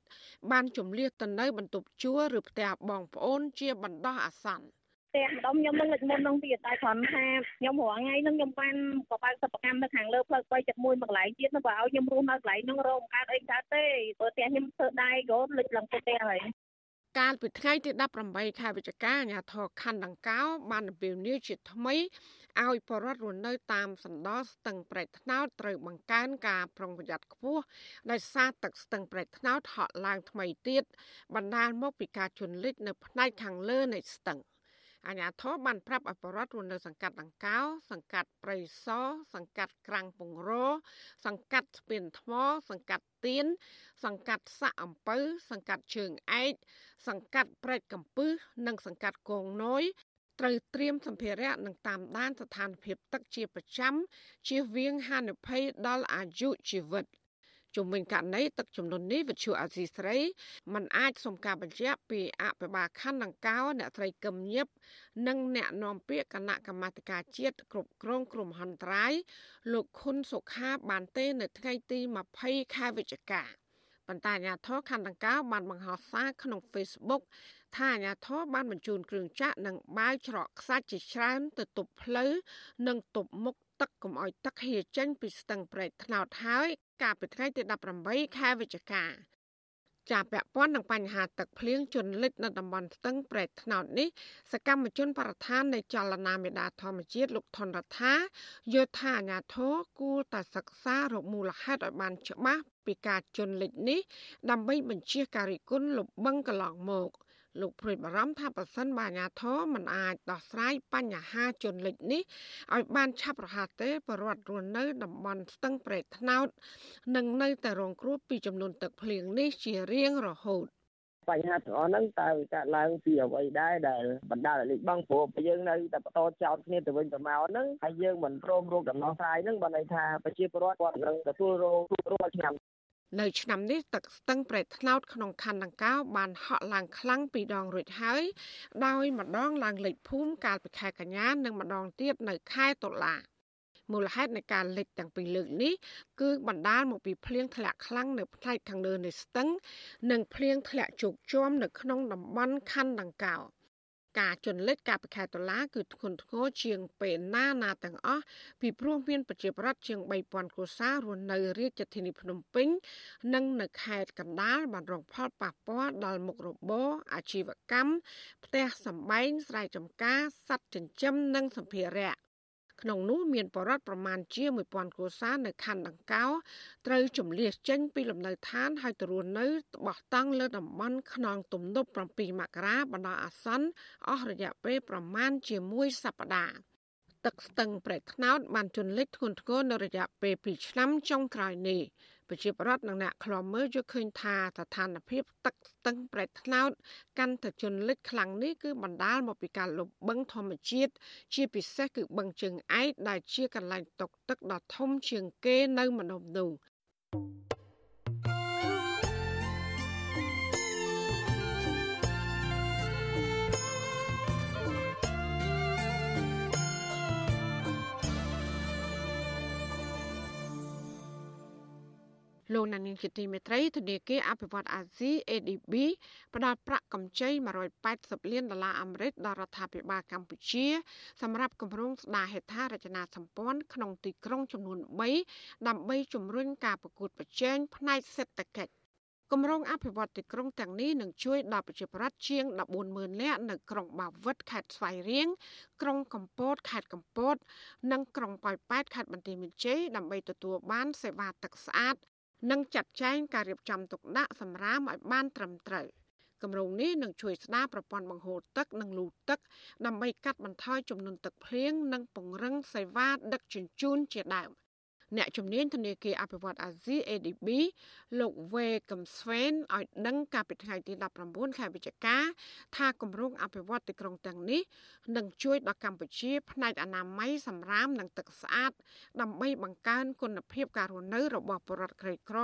S4: បានជំលៀសទៅនៅបន្ទប់ជួលឬផ្ទះបងប្អូនជាបណ្ដោះអាសន្ន
S15: ផ្ទះម្ដុំខ្ញុំនឹងលេចមុននឹងទៀតតែគ្រាន់ថាខ្ញុំរាល់ថ្ងៃនឹងខ្ញុំបានបបើកសិប្បកម្មនៅខាងលើផ្លូវ371មួយកន្លែងទៀតនោះបើឲ្យខ្ញុំរស់នៅកន្លែងនោះរងកើតអីកើតទេព្រោះផ្ទះខ្ញុំធ្វើដែរក៏លេចឡើងផ្ទះហើយ
S4: កាលពីថ្ងៃទី18ខែវិច្ឆិកាអាជ្ញាធរខណ្ឌដង្កោបានអំពាវនាវជាថ្មីឲ្យបរដ្ឋរស់នៅតាមសណ្ដោស្ទឹងប្រែកថ្នោតត្រូវបង្កើនការប្រុងប្រយ័ត្នខ្ពស់ដោយសារទឹកស្ទឹងប្រែកថ្នោតហក់ឡើងថ្មីទៀតបណ្ដាលមកពីការជន់លិចនៅផ្នែកខាងលើនៃស្ទឹង អាញាធរបានប្រាប់អបរដ្ឋរស់នៅសង្កាត់ដង្កោ សង្កាត់ព្រៃសសង្កាត់ក្រាំងពងរសង្កាត់ស្ពានថ្ម សង្កាត់ទៀនសង្កាត់សាក់អំពៅសង្កាត់ជើងឯកសង្កាត់ព្រែកកំពឹសនិងសង្កាត់គងណយត្រូវត្រៀមសម្ភារៈនិងតាមដានស្ថានភាពទឹកជាប្រចាំជៀសវាងហានិភ័យដល់អាយុជីវិត ជំវិញករណីទឹកចំនួននេះវិទ្យុអាស៊ីស្រីมันអាចសុំការបញ្ជាក់ពីអភិបាលខណ្ឌដង្កោអ្នកត្រីកឹមញឹបនិងអ្នកនាំពាក្យគណៈកម្មាធិការជាតិគ្រប់គ្រងគ្រោះមហន្តរាយលោកខុនសុខាបានទេនៅថ្ងៃទី20ខែវិច្ឆិកាប៉ុន្តែអាជ្ញាធរខណ្ឌដង្កោបានបង្ហោះសារក្នុង Facebook ថាអាញាធរបានបញ្ជូនគ្រឿងចាក់និងបាវច្រកខ្សាច់ជាច្រើនទៅទប់ផ្លូវនិងទប់មុខ ទឹកកុំឲ្យទឹកហៀចេញពីស្ទឹងប្រែកថ្នោតហើយកាលពីថ្ងៃទី18ខែវិច្ឆិកាជាពាក់ព័ន្ធនឹងបញ្ហាទឹកភ្លៀងជន់លិចនៅតំបន់ស្ទឹងប្រែកថ្នោតនេះសកម្មជនបរិស្ថាននៃចលនាមេដាធម្មជាតិលោកថនរដ្ឋាយល់ថាអាញាធរគួរតែសិក្សារកមូលហេតុឲ្យបានច្បាស់ពីការជន់លិចនេះដើម្បីបញ្ជាការរិះគន់លុបបង្កន្លងមក លោកព្រួយបារម្ភថាប្រសិនបើអាជ្ញាធរមិនអាចដោះស្រាយបញ្ហាជនលិចនេះឲ្យបានឆាប់រហ័សទេបរដ្ឋរស់នៅតំបន់ស្ទឹងប្រែកថ្នោតនឹងនៅតែរងគ្រោះពីចំនួនទឹកភ្លៀងនេះជារៀងរហូត
S14: បញ្ហាទាំងអស់ហ្នឹងតើវាកើតឡើងពីអ្វីដែរដែលបណ្ដាលឲ្យលេចបង់ព្រោះយើងនៅតែបន្តចោតគ្នាទៅវិញទៅមកហ្នឹងហើយយើងមិនព្រមរកដំណោះស្រាយហ្នឹងបើន័យថាប្រជាពលរដ្ឋគាត់នឹងទទួលរងទុក្ខរាល់ឆ្នាំ
S4: នៅឆ្នាំនេះទឹកស្ទឹងប្រែកថ្នោតក្នុងខណ្ឌដង្កោបានហក់ឡើងខ្លាំងពីរដងរួចហើយដោយម្ដងឡើងលេខភូមិកាលពីខែកញ្ញានិងម្ដងទៀតនៅខែតុលាមូលហេតុនៃការលិចទាំងពីរលើកនេះគឺបណ្ដាលមកពីភ្លៀងធ្លាក់ខ្លាំងនៅផ្នែកខាងលើនៃស្ទឹង និងភ្លៀងធ្លាក់ជោគជាំនៅក្នុងតំបន់ខណ្ឌដង្កោ ការជន់លិចកាលពីខែតុលាគឺធ្ងន់ធ្ងរជាងពេលណាណាទាំងអស់ពីព្រោះមានប្រជាប្រដ្ឋជាង3000គ្រួសាររស់នៅរាជធានីភ្នំពេញ និងនៅខេត្តកណ្ដាលបានរងផលប៉ះពាល់ដល់មុខរបរអាជីវកម្មផ្ទះសម្បែងស្រែចម្ការសត្វចិញ្ចឹមនិងសម្ភារៈ ក្នុងនោះមានបរិវត្តប្រមាណជា1000គ្រួសារនៅខណ្ឌដង្កោត្រូវជំលៀសចេញពីលំនៅឋានហើយទៅរស់នៅបោះតង់លើតំបន់ខ្នងទំនប់7មករាបណ្ដោះអាសន្នអស់រយៈពេលប្រមាណជាមួយសប្តាហ៍ទឹកស្ទឹងប្រែកថ្នោតបានជន់លិចធ្ងន់ធ្ងរនៅរយៈពេល2ឆ្នាំចុងក្រោយនេះ ប្រជាប្រដ្ឋនិងអ្នកខ្លាំមើលយល់ឃើញថាស្ថានភាពទឹកស្ទឹងប្រែកថ្នោតកាន់តែជន់លិចខ្លាំងនេះគឺបណ្ដាលមកពីការលុបបឹងធម្មជាតិជាពិសេសគឺបឹងជើងឯកដែលជាកន្លែងຕົកទឹកដ៏ធំជាងគេនៅម្ដុំនោះ លោកណានីងជាទីមេត្រីធនាគារអភិវឌ្ឍអាស៊ី ADB ផ្ដល់ប្រាក់កម្ចី180លានដុល្លារអាមេរិកដល់រដ្ឋាភិបាលកម្ពុជា សម្រាប់គម្រោងស្ដារហេដ្ឋារចនាសម្ព័ន្ធក្នុងទីក្រុងចំនួន3ដើម្បីជំរុញការប្រកួតប្រជែងផ្នែកសេដ្ឋកិច្ចគម្រោងអភិវឌ្ឍទីក្រុងទាំងនេះនឹងជួយដល់ប្រជាពលរដ្ឋជាង140,000នាក់នៅក្រុងបាវិតខេត្តស្វាយរៀងក្រុងកំពតខេត្តកំពត និងក្រុងប៉ោយប៉ែតខេត្តបន្ទាយមានជ័យដើម្បីទទួលបានសេវាទឹកស្អាត និងចាត់ចែងការរៀបចំទុកដាក់សម្រាមឲ្យបានត្រឹមត្រូវគម្រោងនេះនឹងជួយស្ដារប្រព័ន្ធបង្ហូរទឹកនិងលូទឹកដើម្បីកាត់បន្ថយចំនួនទឹកភ្លៀងនិងពង្រឹងសេវាដឹកជញ្ជូនជាដើម។ អ្នកជំនាញធនាគារអភិវឌ្ឍអាស៊ី ADB លោកវេកំស្វេនឲ្យដឹងកាលពីថ្ងៃទី19ខែវិច្ឆិកាថាគម្រោងអភិវឌ្ឍទីក្រុងទាំងនេះនឹងជួយដល់កម្ពុជា ផ្នែកអនាម័យសម្រាមនិងទឹកស្អាត ដើម្បីបង្កើនគុណភាពការរស់នៅរបស់ប្រជាពលរដ្ឋក្រីក្រ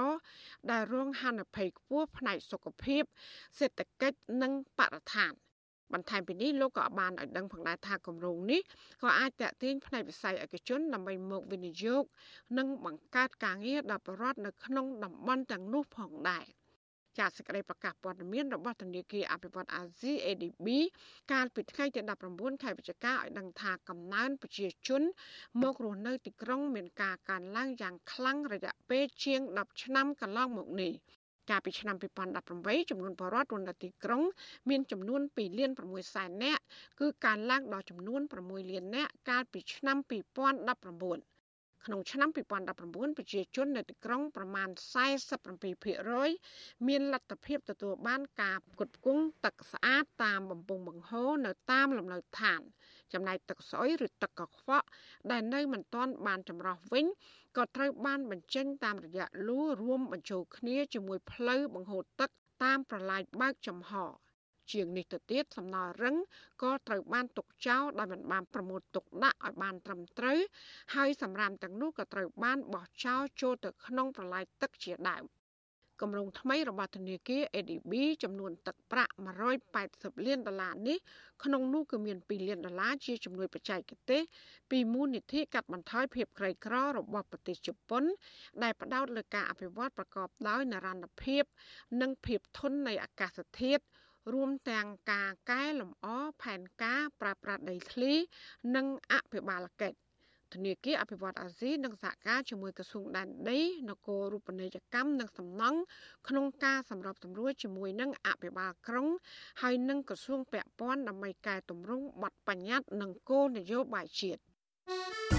S4: ដែលរងហានិភ័យខ្ពស់ផ្នែកសុខភាព សេដ្ឋកិច្ចនិងបរិស្ថាន។ បន្ថែមពីនេះលោកក៏បានឲ្យដឹងផងដែរថាគម្រោងនេះក៏អាចតេទៀងផ្នែកវិស័យឯកជនដើម្បីមកវិនិយោគនិងបង្កើតការងារដល់ប្រជាពលរដ្ឋនៅក្នុងតំបន់ទាំងនោះផងដែរចាសសេចក្តីប្រកាសព័ត៌មានរបស់ធនាគារអភិវឌ្ឍអាស៊ី ADB កាលពីថ្ងៃទី19ខែវិច្ឆិកាឲ្យដឹងថាកំណើនប្រជាជន មករស់នៅទីក្រុង មានការកើនឡើងយ៉ាងខ្លាំងរយៈពេលជាង10ឆ្នាំកន្លងមកនេះ កាលពីឆ្នាំ2018ចំនួនបរិវត្តរស់នៅទីក្រុង មានចំនួន2លាន6សែននាក់គឺកើនឡើងដល់ចំនួន6លាននាក់កាលពីឆ្នាំ2019ក្នុងឆ្នាំ2019ប្រជាជននៅទីក្រុងប្រមាណ47%មានលទ្ធភាពទទួលបានការផ្គត់ផ្គង់ទឹកស្អាតតាមបំពង់បង្ហូរនៅតាមលំនៅឋាន ចំណែកទឹកស្អុយឬទឹកកខ្វក់ដែលនៅមិនទាន់បានចម្រោះវិញក៏ត្រូវបានបញ្ចេញតាមរយៈលូរួមបញ្ចូលគ្នាជាមួយផ្លូវបង្ហូរទឹកតាមប្រឡាយបើកចំហជាងនេះទៅទៀតសំណល់រឹងក៏ត្រូវបានទុកចោលដោយមិនបានប្រមូលទុកដាក់ឲ្យបានត្រឹមត្រូវហើយសម្រាមទាំងនោះក៏ត្រូវបានបោះចោលចូលទៅក្នុងប្រឡាយទឹកជាដើម។ គម្រោងថ្មីរបស់ធនាគារ ADB ចំនួនទឹកប្រាក់180លានដុល្លារនេះក្នុងនោះគឺមាន2លានដុល្លារជាជំនួយបច្ចេកទេសពីមូលនិធិកាត់បន្ថយភាពក្រីក្ររបស់ប្រទេសជប៉ុន ដែលផ្ដោតលើការអភិវឌ្ឍប្រកបដោយនិរន្តរភាព និងភាពធន់នៃអាកាសធាតុរួមទាំងការកែលម្អផែនការប្រើប្រាស់ដីធ្លី និងអភិបាលកិច្ច ធនាគារអភិវឌ្ឍអាស៊ីនឹងសហការជាមួយក្រសួងដែនដីនគររូបនីយកម្មនិងសំណង់ក្នុងការសម្របសម្រួលជាមួយនឹងអភិបាលក្រុង ហើយនិងក្រសួងពាក់ព័ន្ធដើម្បីកែតម្រង់បទបញ្ញត្តិនិងគោលនយោបាយជាតិ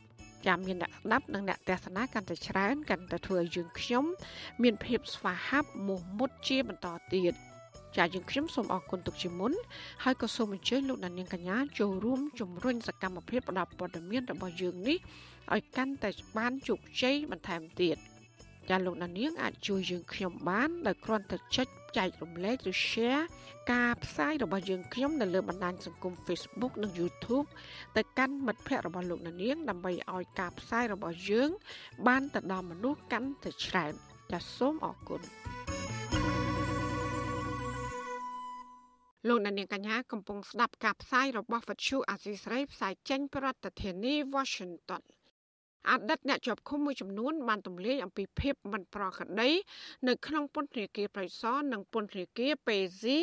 S4: ចាំមានអ្នកស្ដាប់និងអ្នកទស្សនាកាន់តែច្រើនកាន់តែធ្វើឲ្យយើងខ្ញុំមានភាពស្វាហាប់មោះមុតជាបន្តទៀតចាយើងខ្ញុំសូមអរគុណទុកជាមុនហើយក៏សូមអញ្ជើញលោកដានៀងកញ្ញាចូលរួមជំរុញសកម្មភាពផ្តល់ព័ត៌មានរបស់យើងនេះឲ្យកាន់តែបានជោគជ័យបន្ថែមទៀត ចាលោកដានៀងអាចជួយយើងខ្ញុំបានដោយគ្រាន់តែចុចចែករំលែកឬ share ការផ្សាយរបស់យើងខ្ញុំនៅលើបណ្ដាញសង្គម Facebook និង YouTube ទៅកាន់មិត្តភ័ក្តិរបស់លោកអ្នកនាងដើម្បីឲ្យការផ្សាយរបស់យើង បានទៅដល់មនុស្សកាន់តែច្រើនចាសសូមអរគុណលោកអ្នកនាងកញ្ញាកំពុងស្ដាប់ការផ្សាយរបស់វិទ្យុអាស៊ីសេរីផ្សាយចេញពីរដ្ឋធានី Washington អតីតអ្នកជាប់ឃុំមួយចំនួនបានទម្លាយអំពីភាពមិនប្រក្រតីនៅក្នុងពន្ធនាគារប្រៃសណនិងពន្ធនាគារពេស៊ី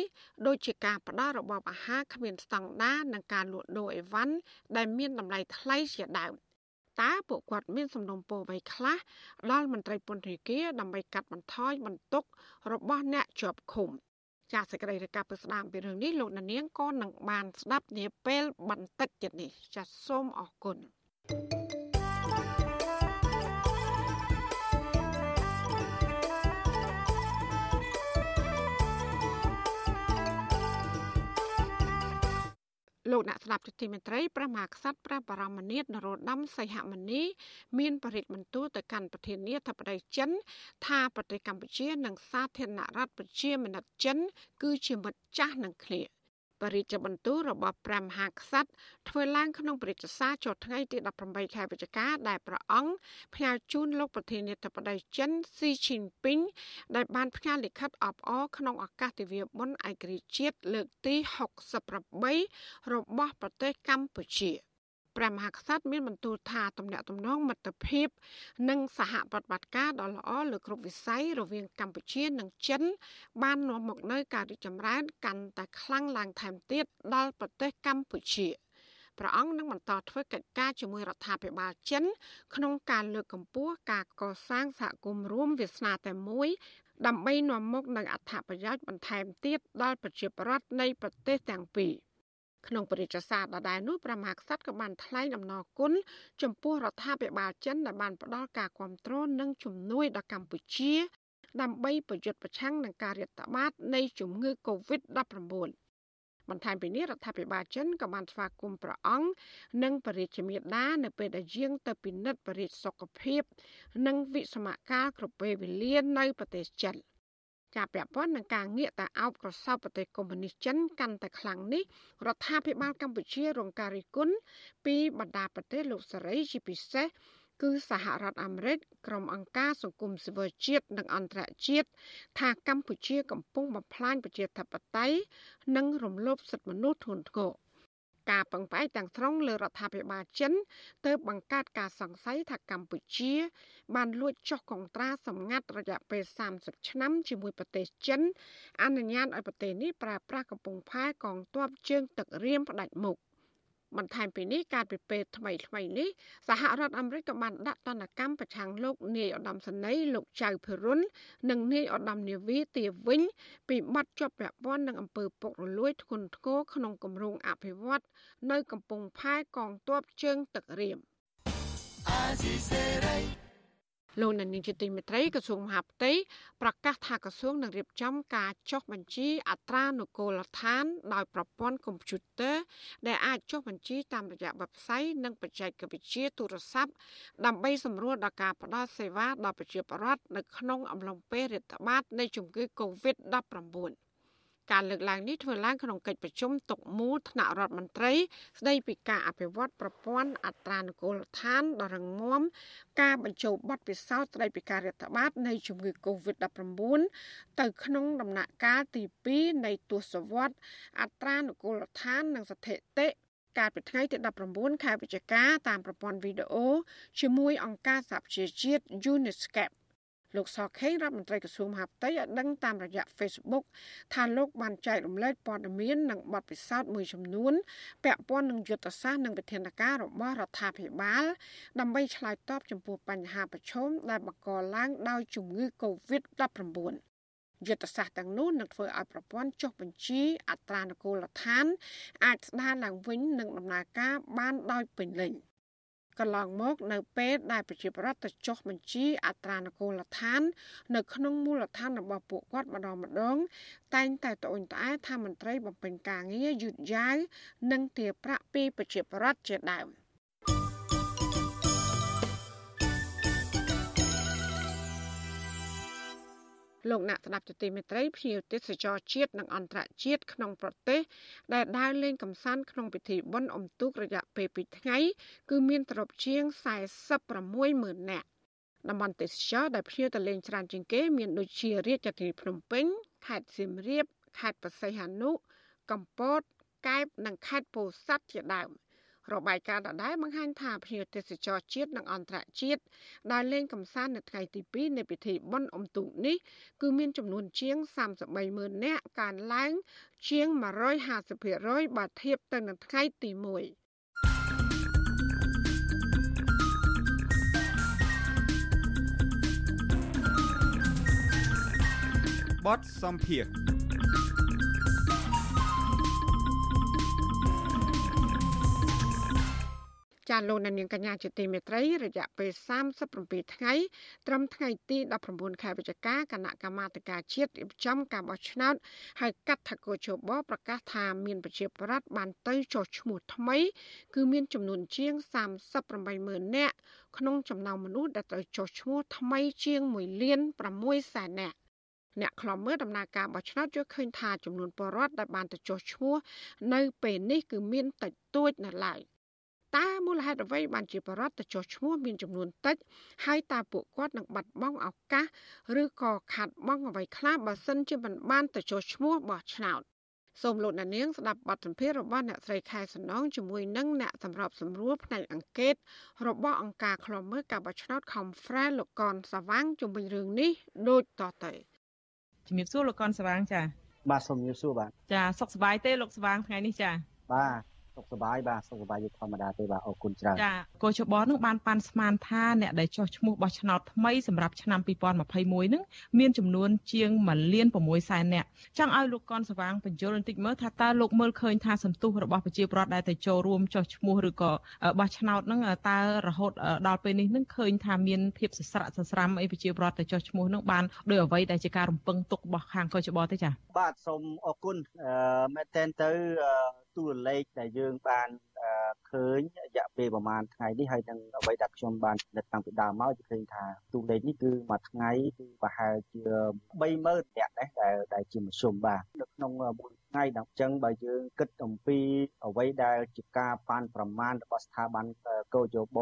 S4: ដោយជាការផ្ដល់របបអាហារគ្មានស្តង់ដារនិងការលក់ដូរអីវ៉ាន់ដែលមានតម្លៃថ្លៃជាដើមតើពួកគាត់មានសំណុំពរអ្វីខ្លះដល់មន្ត្រីពន្ធនាគារដើម្បីកាត់បន្ថយបន្ទុករបស់អ្នកជាប់ឃុំចាសសេចក្តីរាយការណ៍ពីស្ដាមពីរឿងនេះលោកនាងក៏នឹងបានស្ដាប់នាពេលបន្តិចទៀតនេះចាសសូមអរគុណ thank you លលោកអ្នកស្ដាប់ទទីមេត្រីព្រះមហាក្សត្រព្រះបរមនាថនរោត្តមសីហមុនីមានបរិទ្ធបន្ទូលទៅកាន់ប្រធានាធិបតីចិន ថាប្រទេសកម្ពុជានិងសាធារណរដ្ឋប្រជាមានិតចិន គឺជាមិត្តចាស់នឹងគ្នា បរិជ្ជបន្ទូលរបស់ព្រះមហាក្សត្រធ្វើឡើងក្នុងព្រឹត្តិការណ៍ចូលថ្ងៃទី18ខែវិច្ឆិកាដែលព្រះអង្គផ្ញើជូនលោកប្រធានាធិបតីចិនស៊ីឈីនពីងដែលបានផ្ញើលិខិតអបអរក្នុងឱកាសទិវាបុណ្យឯករាជ្យជាតិលើកទី68របស់ប្រទេសកម្ពុជា។ ព្រះមហាក្សត្រមានបន្ទូលថាទំនាក់ទំនងមិត្តភាព និងសហប្រតិបត្តិការដ៏ល្អលើគ្រប់វិស័យរវាងកម្ពុជានិងចិន បាននាំមកនូវការរីកចម្រើនកាន់តែខ្លាំងឡើងថែមទៀតដល់ប្រទេសកម្ពុជាព្រះអង្គនឹងបន្តធ្វើកិច្ចការជាមួយរដ្ឋាភិបាលចិន ក្នុងការលើកកម្ពស់ការកសាងសហគមន៍រួមវាសនាតែមួយ ដើម្បីនាំមកនូវអត្ថប្រយោជន៍បន្ថែមទៀតដល់ប្រជាពលរដ្ឋនៃប្រទេសទាំងពីរ។ ក្នុងបរិយាសាដដែលនោះព្រះមហាក្សត្រក៏បានថ្លែងអំណរគុណចំពោះរដ្ឋាភិបាលចិនដែលបានផ្ដល់ការគ្រប់គ្រងនិងជំនួយដល់កម្ពុជា ដើម្បីប្រយុទ្ធប្រឆាំងនឹងការរាតត្បាតនៃជំងឺ Covid-19 បន្ថែមពីនេះរដ្ឋាភិបាលចិនក៏បានស្វាគមន៍ព្រះអង្គនិងព្រះរាជាមាតានៅពេលដែលយាងទៅពិនិត្យបរិយាសុខភាព និងវិស្មការគ្រប់ពេលវេលានៅប្រទេសចិន។ ការពាក់ព័ន្ធនឹងការងាកតាអោបក្រសោបប្រទេសកុម្មុយនីសចិនកាន់តែខ្លាំងនេះរដ្ឋាភិបាលកម្ពុជារងការរិះគន់ពីបណ្ដាប្រទេសលោកសេរីជាពិសេសគឺសហរដ្ឋអាមេរិកក្រុមអង្គការសង្គមស៊ីវិលជាតិនិងអន្តរជាតិថាកម្ពុជាកំពុងបំផ្លាញប្រជាធិបតេយ្យនិងរំលោភសិទ្ធិមនុស្សធ្ងន់ធ្ងរ ការពឹងផ្អែកទាំងស្រុងលើរដ្ឋាភិបាលចិនទើបបង្កើតការសង្ស័យថាកម្ពុជា បានលួចចុះកុងត្រាសម្ងាត់រយៈពេល30ឆ្នាំជាមួយប្រទេសចិន អនុញ្ញាតឲ្យប្រទេសនេះប្រើប្រាស់កំពង់ផែកងទ័ពជើងទឹករៀមផ្ដាច់មុខ បន្ថែមពីនេះការពិពេលថ្មីថ្មីនេះសហរដ្ឋអាមេរិកក៏បានដាក់ទណ្ឌកម្មប្រឆាំងលោកនាយឧត្តមសេនីយ៍លោកចៅភិរុននិងនាយឧត្តមនាវីទាវិញ ពីបទជាប់ពាក់ព័ន្ធនឹងអំពើពុករលួយធ្ងន់ធ្ងរក្នុងគម្រោងអភិវឌ្ឍនៅកំពង់ផែកងទ័ពជើងទឹករៀម លោកនានីជាទីមេត្រីក្រសួងមហាផ្ទៃប្រកាសថាក្រសួងនឹងរៀបចំការចុះបញ្ជីអត្រានុកូលដ្ឋាន ដោយប្រព័ន្ធកុំព្យូទ័រដែលអាចចុះបញ្ជីតាមរយៈ website និងបច្ចេកវិទ្យាទូរស័ព្ទដើម្បីសម្រួលដល់ការផ្តល់សេវាដល់ប្រជាពលរដ្ឋនៅក្នុងអំឡុងពេលរាតត្បាតនៃជំងឺ Covid-19 ការលើកឡើងនេះធ្វើឡើងក្នុងកិច្ចប្រជុំតុមូលថ្នាក់រដ្ឋមន្ត្រី ស្ដីពីការអភិវឌ្ឍប្រព័ន្ធអត្រានុកូលដ្ឋានដ៏រឹងមាំការបញ្ចូលបទពិសោធន៍ស្ដីពីការរាតត្បាតនៃជំងឺ Covid-19 ទៅក្នុងដំណាក់កាលទី2នៃទសវត្សរ៍អត្រានុកូលដ្ឋាននិងស្ថិតិកាលពីថ្ងៃទី19ខែវិច្ឆិកាតាមប្រព័ន្ធវីដេអូជាមួយអង្គការសហប្រជាជាតិ UNESCAP លោកសខេងរដ្ឋមន្ត្រីក្រសួងមហាផ្ទៃឲ្យដឹងតាមរយៈ Facebook ថាលោកបានចែករំលែកព័ត៌មាននិងបទពិសោធន៍មួយចំនួនពាក់ព័ន្ធនឹងយុទ្ធសាស្ត្រនិងវិធានការរបស់រដ្ឋាភិបាល ដើម្បីឆ្លើយតបចំពោះបញ្ហាប្រឈមដែលបង្កឡើងដោយជំងឺ Covid-19 យុទ្ធសាស្ត្រទាំងនោះនឹងធ្វើឲ្យប្រព័ន្ធចុះបញ្ជីអត្រានុកូលដ្ឋាន អាចស្ដារឡើងវិញនិងដំណើរការបានដោយពេញលេញ។ កន្លងមកនៅពេលដែលប្រជាប្រដ្ឋទៅចុះបញ្ជីអត្រានុកូលដ្ឋាន នៅក្នុងមូលដ្ឋានរបស់ពួកគាត់ម្ដងម្ដង តែងតែត្អូញត្អែថាមន្ត្រីបំពេញការងារយឺតយ៉ាវនិងទារប្រាក់ពីប្រជាប្រដ្ឋជាដើម។ លោកអ្នកស្ដាប់ទទីមេត្រីភ្ញៀវទេសចរជាតិនិងអន្តរជាតិក្នុងប្រទេសដែលដើរលេងកម្សាន្តក្នុងពិធីបុណ្យអុំទូករយៈពេល2ថ្ងៃ គឺមានត្រប់ជាង460000នាក់តំបន់ទេសចរដែលភ្ញៀវទៅលេងច្រើនជាងគេមានដូចជារាជធានីភ្នំពេញខេត្តសៀមរាបខេត្តបរសៃហនុកំពតកែបនិងខេត្តពោធិ៍សាត់ជាដើម។ របាយការណ៍ដដែលបង្ហាញថាភ្ញៀវទេសចរជាតិនិងអន្តរជាតិដែលលេងកម្សាន្តនៅថ្ងៃទី2នៃពិធីបុណ្យអុំទូកនេះគឺមានចំនួនជាង33ម៉ឺននាក់កើនឡើង ជាង150%បើធៀបទៅនឹងថ្ងៃទី1
S2: បតសំភារ
S4: ចាលោកនាងកញ្ញាជាទីមេត្រីរយៈពេល37ថ្ងៃត្រឹមថ្ងៃទី19ខែវិច្ឆិកាគណៈកម្មាធិការជាតិរៀបចំការបោះឆ្នោតហើយកាត់ថាកោជបប្រកាសថាមានប្រជាប្រដ្ឋបានទៅចុះឈ្មោះថ្មី គឺមានចំនួនជាង380000នាក់ក្នុងចំណោមមនុស្សដែលទៅចុះឈ្មោះថ្មីជាង1លាន6សែននាក់អ្នកខ្លំមើលដំណើរការបោះឆ្នោតយល់ឃើញថាចំនួនពលរដ្ឋដែលបានទៅចុះឈ្មោះនៅពេលនេះគឺមានតិចតួចនៅឡើយ តើមូលហេតុអ្វីបានជាបរដ្ឋទៅចុះឈ្មោះមានចំនួនតិចហើយតើពួកគាត់នឹងបាត់បង់ឱកាសឬក៏ខាត់បង់អ្វីខ្លះបើសិនជាមិនបានទៅចុះឈ្មោះបោះឆ្នោតសូមលោកអ្នកនាងស្ដាប់បទសម្ភាសន៍របស់អ្នកស្រីខែសំណងជាមួយនឹងអ្នកសម្របសម្រួលផ្នែកអង្កេតរបស់អង្គការឃ្លាំមើលការបោះឆ្នោត Confrere លោកកនសាវាងជំវិញរឿងនេះដូចតទៅ
S16: ជំរាបសួរលោកកនសាវាងចា
S17: បាទសូមជំរាបសួរបាទ
S16: ចាសុខសប្បាយទេលោកសាវាងថ្ងៃនេះចា
S17: បាទ សុខសប្បាយបាទសុខសប្បាយយុធម្មតាទេបាទអរគុណច្រើន
S16: ចាកោជបនឹងបានប៉ាន់ស្មានថាអ្នកដែលចោះឈ្មោះបោះឆ្នោតថ្មីសម្រាប់ឆ្នាំ2021នឹងមានចំនួនជាង1លាន6សែននាក់ចង់ឲ្យលោកកនសវាងបញ្យល់បន្តិចមើលថាតើលោកមើលឃើញថាសន្ទុះរបស់ប្រជាពលរដ្ឋដែលទៅចូលរួមចោះឈ្មោះឬក៏បោះឆ្នោតនឹងតើរហូតដល់ពេលនេះនឹងឃើញថាមានភាពសស្រាក់សស្រាំអីប្រជាពលរដ្ឋទៅចោះឈ្មោះនឹងបានដោយអ្វីដែលជាការរំពឹងទុករបស់ខាងកោជបទេចា៎
S17: បាទសូមអរគុណមែនតើទៅ ទូរលេខដែលយើងបានឃើញរយៈពេលប្រហែលថ្ងៃនេះហើយនឹងអ្វីដែលខ្ញុំបានពិនិត្យតាំងពីដើមមកគឺឃើញថាទូលេខនេះគឺមួយថ្ងៃគឺប្រហែលជា30000នាក់ដែរដែលដែលជាមធ្យមបាទនៅក្នុងមួយថ្ងៃដល់អញ្ចឹងបើយើងគិតអំពីអ្វីដែលជាការប៉ាន់ប្រមាណរបស់ស្ថាប័នកោយោប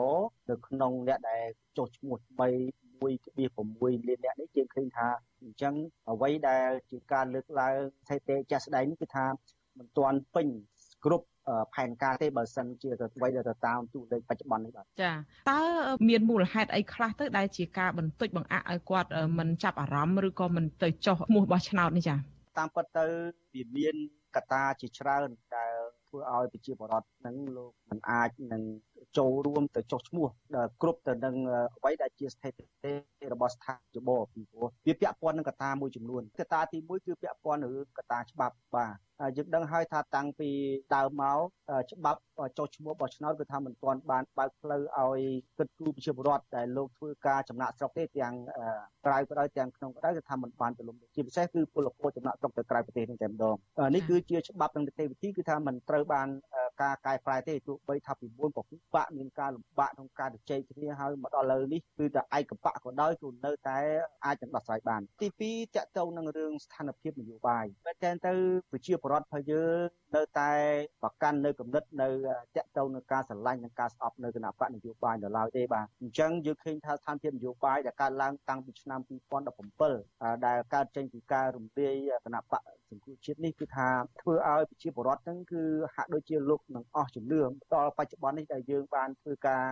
S17: នៅក្នុងអ្នកដែលចុះឈ្មោះ3 1.6លានអ្នកនេះយើងឃើញថាអញ្ចឹងអ្វីដែលជាការលើកឡើងស្ថិតិចាស់ស្ដែងនេះគឺថាមិនទាន់ពេញ គ្រប់ផែនការទេបើសិនជាទៅអ្វីដែលទៅតាមទូលេខបច្ចុប្បន្ននេះបាទ
S16: ចាតើមានមូលហេតុអីខ្លះទៅដែលជាការបន្តិចបង្អាក់ឲ្យគាត់មិនចាប់អារម្មណ៍ឬក៏មិនទៅចោះឈ្មោះបោះឆ្នោតនេះចា
S17: តាមពិតទៅវាមានកត្តាជាច្រើនដែលធ្វើឲ្យប្រជាពលរដ្ឋនឹងលោកមិនអាចនឹងចូលរួមទៅចុះឈ្មោះគ្រប់ទៅនឹងអ្វីដែលជាស្ថិតិរបស់ស្ថានជបពីព្រោះវាពាក់ព័ន្ធនឹងកត្តាមួយចំនួនកត្តាទី1គឺពាក់ព័ន្ធនឹងកត្តាច្បាប់បាទ យើងដឹងហើយថាតាំងពីដើមមកច្បាប់ចុះឈ្មោះបោះឆ្នោតគឺថាមិនទាន់បានបើកផ្លូវឲ្យគិតគូរប្រជាពលរដ្ឋដែលលោកធ្វើការចំណាក់ស្រុកទេទាំងក្រៅក៏ដោយទាំងក្នុងក៏ដោយគឺថាមិនបានទូលំជាពិសេសគឺពលករចំណាក់ស្រុកទៅក្រៅប្រទេសនេះតែម្ដងនេះគឺជាច្បាប់និងនីតិវិធីគឺថាមិនត្រូវបានការកែប្រែទេទោះបីថាពីមុនក៏ពិបាកមានការលំបាកក្នុងការជជែកគ្នាហើយមកដល់ឥឡូវនេះគឺតែឯកបៈក៏ដោយគឺនៅតែអាចនឹងដោះស្រាយបានទី2តកតងនឹងរឿងស្ថានភាពនយោបាយតែតែទៅប្រជាពលរដ្ឋរបស់យើងនៅតែប្រកាន់នៅគំនិតនៅតកតងនឹងការស្រឡាញ់និងការស្អប់នៅគណៈបកនយោបាយនៅឡើយទេបាទអញ្ចឹងយើងឃើញថាស្ថានភាពនយោបាយដែលកើតឡើងតាំងពីឆ្នាំ2017ដែលកើតចេញពីការរំលាយគណៈបកសង្គមជាតិនេះគឺថាធ្វើឲ្យប្រជាពលរដ្ឋហ្នឹងគឺហាក់ដូចជាលោកនឹងអស់ជំនឿដល់បច្ចុប្បន្ននេះដែលយើងបានធ្វើការ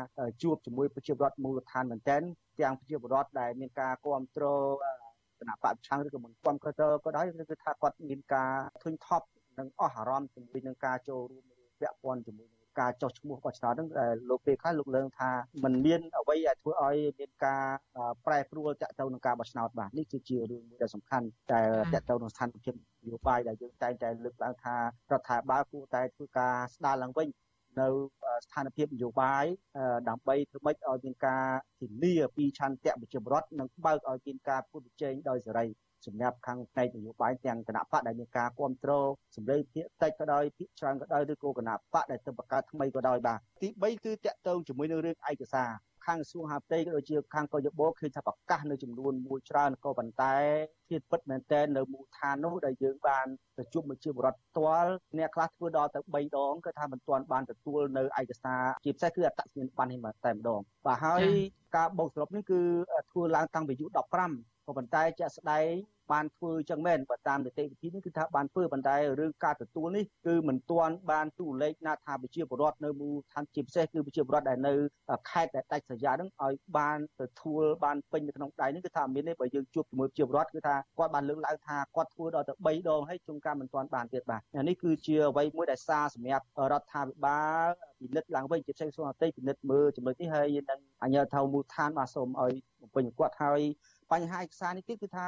S17: ជួបជាមួយប្រជាពលរដ្ឋមូលដ្ឋានមែនទែនទាំងប្រជាពលរដ្ឋដែលមានការគ្រប់គ្រង គណៈបព្វឆាំងឬក៏មិនគ្រប់គ្រងក៏ដោយគឺថាគាត់មានការធុញថប់និងអស់អារម្មណ៍ជាមួយនឹងការចូលរួមពាក់ព័ន្ធជាមួយនឹងការចោះឈ្មោះបោះឆ្នោតហ្នឹងលោកពេលខ្លះលោកលើងថាมันមានអ្វីដែលធ្វើឲ្យមានការប្រែប្រួលតាក់ទងនឹងការបោះឆ្នោតបាទនេះគឺជារឿងមួយដែលសំខាន់តែតាក់ទងនឹងស្ថានភាពនយោបាយដែលយើងតែងតែលើកឡើងថារដ្ឋាភិបាលគួរតែធ្វើការស្ដារឡើងវិញ នៅស្ថានភាពនយោបាយដើម្បីធ្វើម៉េចឲ្យមានការធានាពីឆន្ទៈប្រជាពលរដ្ឋនិងបើកឲ្យមានការពុតប្រជែងដោយសេរីសម្រាប់ខាងផ្នែកនយោបាយទាំងគណៈបកដែលមានការគ្រប់គ្រងសម្លេងភាគតិចក៏ដោយភាគច្រើនក៏ដោយឬក៏គណៈបកដែលទៅបង្កើតថ្មីក៏ដោយបាទទី3គឺតកតងជាមួយនឹងរឿងឯកសារ ខាងក្រសួងហាផ្ទៃក៏ដូចជាខាងកយបឃើញថាប្រកាសនៅចំនួនមួយច្រើនក៏ប៉ុន្តែធាតពិតមែនតើនៅមូលដ្ឋាននោះដែលយើងបានទៅជួបមួយជាបរដ្ឋផ្ទាល់អ្នកខ្លះធ្វើដល់ទៅ3ដងគឺថាមិនទាន់បានទទួលនៅឯកសារជាពិសេសគឺអត្តសញ្ញាណប័ណ្ណនេះតែម្ដងបាទហើយការបោកសរុបនេះគឺធ្វើឡើងតាំងពីអាយុ15 ក៏ប៉ុន្តែជាក់ស្ដែងបានធ្វើចឹងមែនបើតាមនីតិវិធីនេះគឺថាបានធ្វើប៉ុន្តែរឿងការទទួលនេះគឺមិនទាន់បានទូលេខណាថាប្រជាពលរដ្ឋនៅមូលដ្ឋានជាពិសេសគឺប្រជាពលរដ្ឋដែលនៅខេត្តដែលដាច់ស្រយាលហ្នឹងឲ្យបានទទួលបានពេញនៅក្នុងដៃនេះគឺថាមានទេបើយើងជួបជាមួយប្រជាពលរដ្ឋគឺថាគាត់បានលើកឡើងថាគាត់ធ្វើដល់ទៅ3ដងហើយជួនកាលមិនទាន់បានទៀតបាទនេះគឺជាអ្វីមួយដែលសារសម្រាប់រដ្ឋាភិបាលពិនិត្យឡើងវិញជាផ្សេងសូមអតីពិនិត្យមើលចំណុចនេះហើយនឹងអញ្ញាធិមូលដ្ឋានបាទសូមឲ្យបំពេញគាត់ហើយ បញ្ហាឯកសារនេះទៀតគឺថា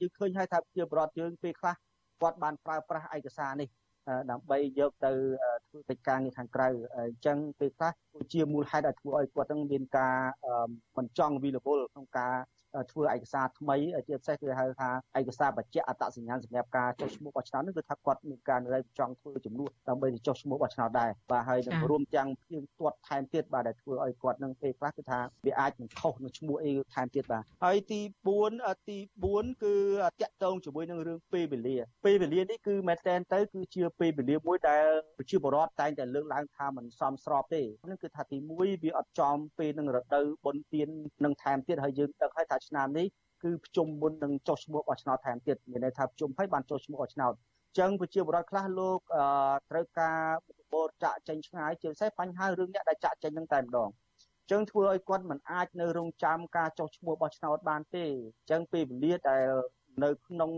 S17: យើងឃើញហើយថាជាបរដ្ឋយើងពេលខ្លះគាត់បានប្រើប្រាស់ឯកសារនេះដើម្បីយកទៅធ្វើកិច្ចការងារខាងក្រៅអញ្ចឹងពេលខ្លះគឺជាមូលហេតុដែលធ្វើឲ្យគាត់នឹងមានការមិនចង់វិលវល់ក្នុងការ ធ្វើឯកសារថ្មីជាពិសេសគឺហៅថាឯកសារបញ្ជាក់អត្តសញ្ញាណសម្រាប់ការចុះឈ្មោះបោះឆ្នោតនេះគឺថាគាត់មានការនៅចង់ធ្វើចំនួនដើម្បីទៅចុះឈ្មោះបោះឆ្នោតដែរបាទហើយនឹងរួមទាំងព្រៀងទាត់ថែមទៀតបាទដែលធ្វើឲ្យគាត់នឹងពេលខ្លះគឺថាវាអាចនឹងខុសនឹងឈ្មោះអីថែមទៀតបាទហើយទី4ទី4គឺតាក់ទងជាមួយនឹងរឿងពេលវេលាពេលវេលានេះគឺមែនតែនទៅគឺជាពេលវេលាមួយដែលប្រជាពលរដ្ឋតែងតែលើកឡើងថាมันសមស្របទេនឹងគឺថាទី1វាអត់ចំពេលនឹងរដូវបុណ្យទាននឹងថែមទៀតហើយយើងដឹងហើយថាឆ្នាំនេះគឺប្រជុំមុននឹងចុះឈ្មោះបោះឆ្នោតថែមទៀតមានន័យថាប្រជុំហើយបានចុះឈ្មោះបោះឆ្នោតចឹងប្រជាពលរដ្ឋខ្លះលោកត្រូវការបូរចាក់ចេញឆ្ងាយជាពិសេសបញ្ហារឿងអ្នកដែលចាក់ចេញនឹងតែម្ដងចឹងធ្វើឲ្យគាត់មិនអាចនៅរងចាំការចុះឈ្មោះបោះឆ្នោតបានទេចឹងពេលវេលាដែល នៅក្នុង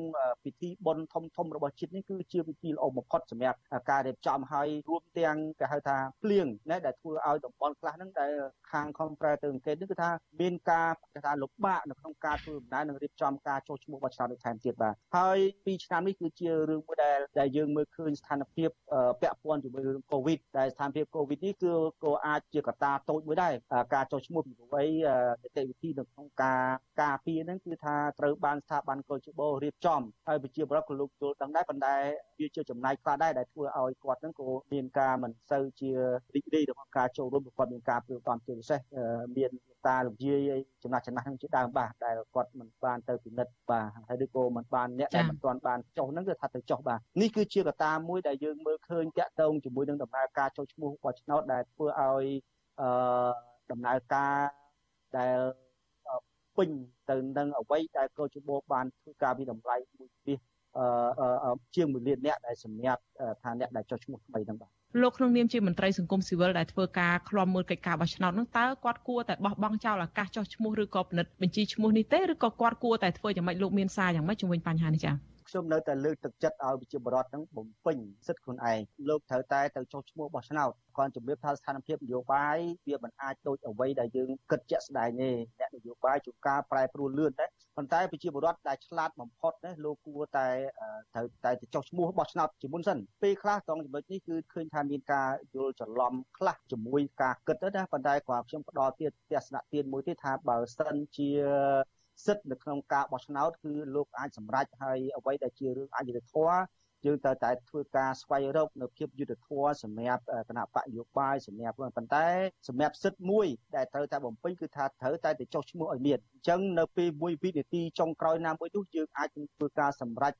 S17: ពិធីបុណ្យធំធំរបស់ជាតិនេះគឺជាពិធីល្អបំផុតសម្រាប់ការរៀបចំហើយរួមទាំងគេហៅថាភ្លៀងណាដែលធ្វើឲ្យតំបន់ខ្លះហ្នឹងដែលខាងខំប្រែទៅអង្កេតនេះគឺថាមានការគេថាលំបាកនៅក្នុងការធ្វើដំណើរនិងរៀបចំការចុះឈ្មោះបោះឆ្នោតនេះថែមទៀតបាទហើយពីឆ្នាំនេះគឺជារឿងមួយដែលដែលយើងមើលឃើញស្ថានភាពពាក់ព័ន្ធជាមួយរឿងកូវីដដែលស្ថានភាពកូវីដនេះគឺក៏អាចជាកត្តាតូចមួយដែរការចុះឈ្មោះពីព្រោះអីនីតិវិធីនៅក្នុងការការពារហ្នឹងគឺថាត្រូវបានស្ថាប័នកុលច្បោរៀបចំហើយប្រជាពលរដ្ឋក៏លោកយល់ដឹងដែរប៉ុន្តែវាជាចំណាយខ្លះដែរដែលធ្វើឲ្យគាត់ហ្នឹងក៏មានការមិនសូវជារីករាយក្នុងការចូលរួមគាត់មានការព្រួយបារម្ភជាពិសេសមានតាលោកយាយចំណាស់ចំណាស់ហ្នឹងជាដើមបាទដែលគាត់មិនបានទៅពិនិត្យបាទហើយឬក៏មិនបានអ្នកដែលមិនទាន់បានចុះហ្នឹងគឺថាទៅចុះបាទនេះគឺជាកត្តាមួយដែលយើងមើលឃើញតាក់ទងជាមួយនឹងដំណើរការចុះឈ្មោះបោះឆ្នោតដែលធ្វើឲ្យអឺដំណើរការដែល ពេញទៅនឹងអ្វីដែលកោជបបានធ្វើការវិតម្លៃមួយពីអឺជាង1លានអ្នកដែលសម្រាប់ថាអ្នកដែលចុះឈ្មោះថ្មីហ្នឹងបាទ
S16: លោកក្នុងនាមជាមន្ត្រីសង្គមស៊ីវិលដែលធ្វើការឃ្លាំមើលកិច្ចការបោះឆ្នោតនោះតើគាត់គួរតែបោះបង់ចោលឱកាសចុះឈ្មោះឬក៏ពិនិត្យបញ្ជីឈ្មោះនេះទេឬក៏គាត់គួរតែធ្វើយ៉ាងម៉េចលោកមានសារយ៉ាងម៉េចជំវិញបញ្ហានេះចា៎
S17: ខ្ញុំនៅតែលើកទឹកចិត្តឲ្យប្រជាពលរដ្ឋនឹងបំពេញសិទ្ធិខ្លួនឯងលោកត្រូវតែទៅចុះឈ្មោះបោះឆ្នោតគាត់ជំរាបថាស្ថានភាពនយោបាយវាមិនអាចដូចអ្វីដែលយើងគិតជាក់ស្ដែងទេអ្នកនយោបាយជួនកាលប្រែប្រួលលឿនតែប៉ុន្តែប្រជាពលរដ្ឋដែលឆ្លាតបំផុតណាលោកគួរតែត្រូវតែទៅចុះឈ្មោះបោះឆ្នោតជាមុនសិនពេលខ្លះត្រង់ចំណុចនេះគឺឃើញថាមានការយល់ច្រឡំខ្លះជាមួយការគិតទៅណាប៉ុន្តែគាត់ខ្ញុំផ្ដល់ទៀតទស្សនៈទៀតមួយទៀតថាបើសិនជា សិទ្ធិនៅក្នុងការបោះឆ្នោតគឺលោកអាចសម្រេចហើយអ្វីដែលជារឿងអយុត្តិធម៌យើងត្រូវតែធ្វើការស្វែងរកនៅភាពយុត្តិធម៌សម្រាប់គណៈបកយោបាយសម្រាប់ប៉ុន្តែសម្រាប់សិទ្ធិមួយដែលត្រូវតែបំពេញគឺថាត្រូវតែទៅចុះឈ្មោះឲ្យមានអញ្ចឹងនៅពេលមួយវិនាទីចុងក្រោយណាមួយនោះយើងអាចធ្វើការសម្រេច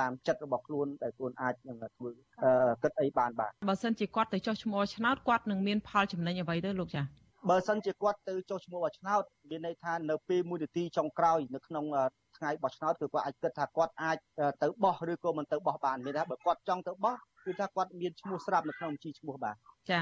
S17: តាមចិត្តរបស់ខ្លួនដែលខ្លួនអាចនឹងធ្វើគិតអីបានបាទ
S16: បើសិនជាគាត់ទៅចុះឈ្មោះឆ្នោតគាត់នឹងមានផលចំណេញអ្វីទៅលោកចា៎
S17: បើសិនជាគាត់ទៅចុះឈ្មោះបោះឆ្នោតមានន័យថានៅពេលមួយនាទីចុងក្រោយនៅក្នុង ថ្ងៃបោះឆ្នោតគឺគាត់អាចគិតថាគាត់អាចទៅបោះឬក៏មិនទៅបោះបានមានថាបើគាត់ចង់ទៅបោះគឺថាគាត់មានឈ្មោះស្រាប់នៅក្នុងបញ្ជីឈ្មោះបាទ
S16: ចា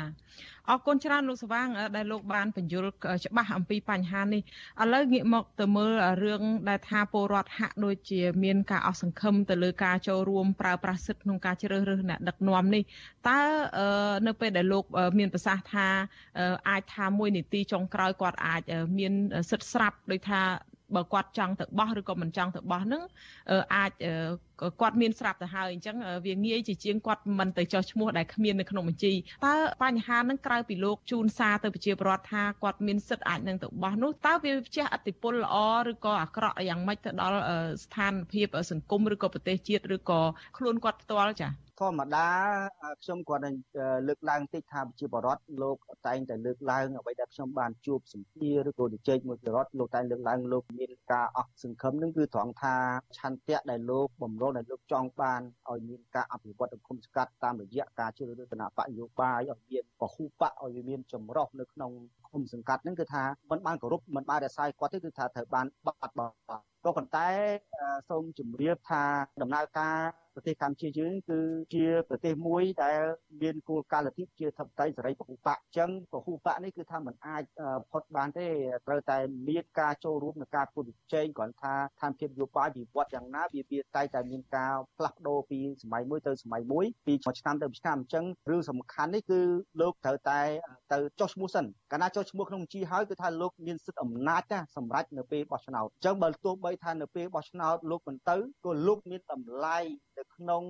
S16: អរគុណច្រើនលោកសវាងដែលលោកបានបញ្យល់ច្បាស់អំពីបញ្ហានេះឥឡូវងាកមកទៅមើលរឿងដែលថាពលរដ្ឋហាក់ដូចជាមានការអស់សង្ឃឹមទៅលើការចូលរួមប្រើប្រាស់សិទ្ធិក្នុងការជ្រើសរើសអ្នកដឹកនាំនេះតើនៅពេលដែលលោកមានប្រសាសន៍ថាអាចថាមួយនីតិចុងក្រោយគាត់អាចមានសិទ្ធិស្រាប់ដោយថា បើគាត់ចង់ទៅបោះឬក៏មិនចង់ទៅបោះនឹងអាចគាត់មានស្រាប់ទៅហើយអញ្ចឹងវាងាយជាជាងគាត់មិនទៅចោះឈ្មោះដែលគ្មាននៅក្នុងបញ្ជីតើបញ្ហានឹងក្រៅពីលោកជូនសារទៅប្រជាពលរដ្ឋថាគាត់មានសិទ្ធិអាចនឹងទៅបោះនោះតើវាជះឥទ្ធិពលល្អឬក៏អាក្រក់យ៉ាងម៉េចទៅដល់ស្ថានភាពសង្គមឬក៏ប្រទេសជាតិឬក៏ខ្លួនគាត់ផ្ទាល់ចា៎
S17: ធម្មតាខ្ញុំគាត់នឹងលើកឡើងតិចថាប្រជាពលរដ្ឋលោកតែងតែលើកឡើងអ្វីដែលខ្ញុំបានជួបសម្ភារឬក៏ជជែកមួយប្រជាពលរដ្ឋលោកតែងលើកឡើងលោកមានការអស់សង្ឃឹមនឹងគឺត្រង់ថាឆន្ទៈដែលលោកបំរុងដែលលោកចង់បានឲ្យមានការអភិវឌ្ឍសង្គមស្កាត់តាមរយៈការជ្រើសរើសគណៈបកយោបាយឲ្យមានពហុបកឲ្យមានចម្រុះនៅក្នុងគុំុំសង្កាត់ហ្នឹងគឺថាមិនបានគោរពមិនបានរក្សាគាត់ទេគឺថាត្រូវបានបាត់បង់ក៏ប៉ុន្តែសូមជម្រាបថាដំណើរការប្រទេសកម្ពុជាយើងគឺជាប្រទេសមួយដែលមានគោលការណ៍លទ្ធិជាធិបតេយ្យសេរីពហុបកអញ្ចឹងពហុបកនេះគឺថាมันអាចផុតបានទេត្រូវតែមានការចូលរួមក្នុងការពុទ្ធជ័យគ្រាន់ថាឋានភាពនយោបាយវិវត្តយ៉ាងណាវាវាតែតែមានការផ្លាស់ប្ដូរពីសម័យមួយទៅសម័យមួយពីឆ្នាំទៅឆ្នាំអញ្ចឹងរឿងសំខាន់នេះគឺលោកត្រូវតែទៅចុះឈ្មោះសិនកាលណាចុះឈ្មោះក្នុងបញ្ជីហើយគឺថាលោកមានសិទ្ធិអំណាចណាសម្រាប់នៅពេលបោះឆ្នោតអញ្ចឹងបើទោះបីថានៅពេលបោះឆ្នោតលោកមិនទៅក៏លោកមានតម្លៃនៅក្នុង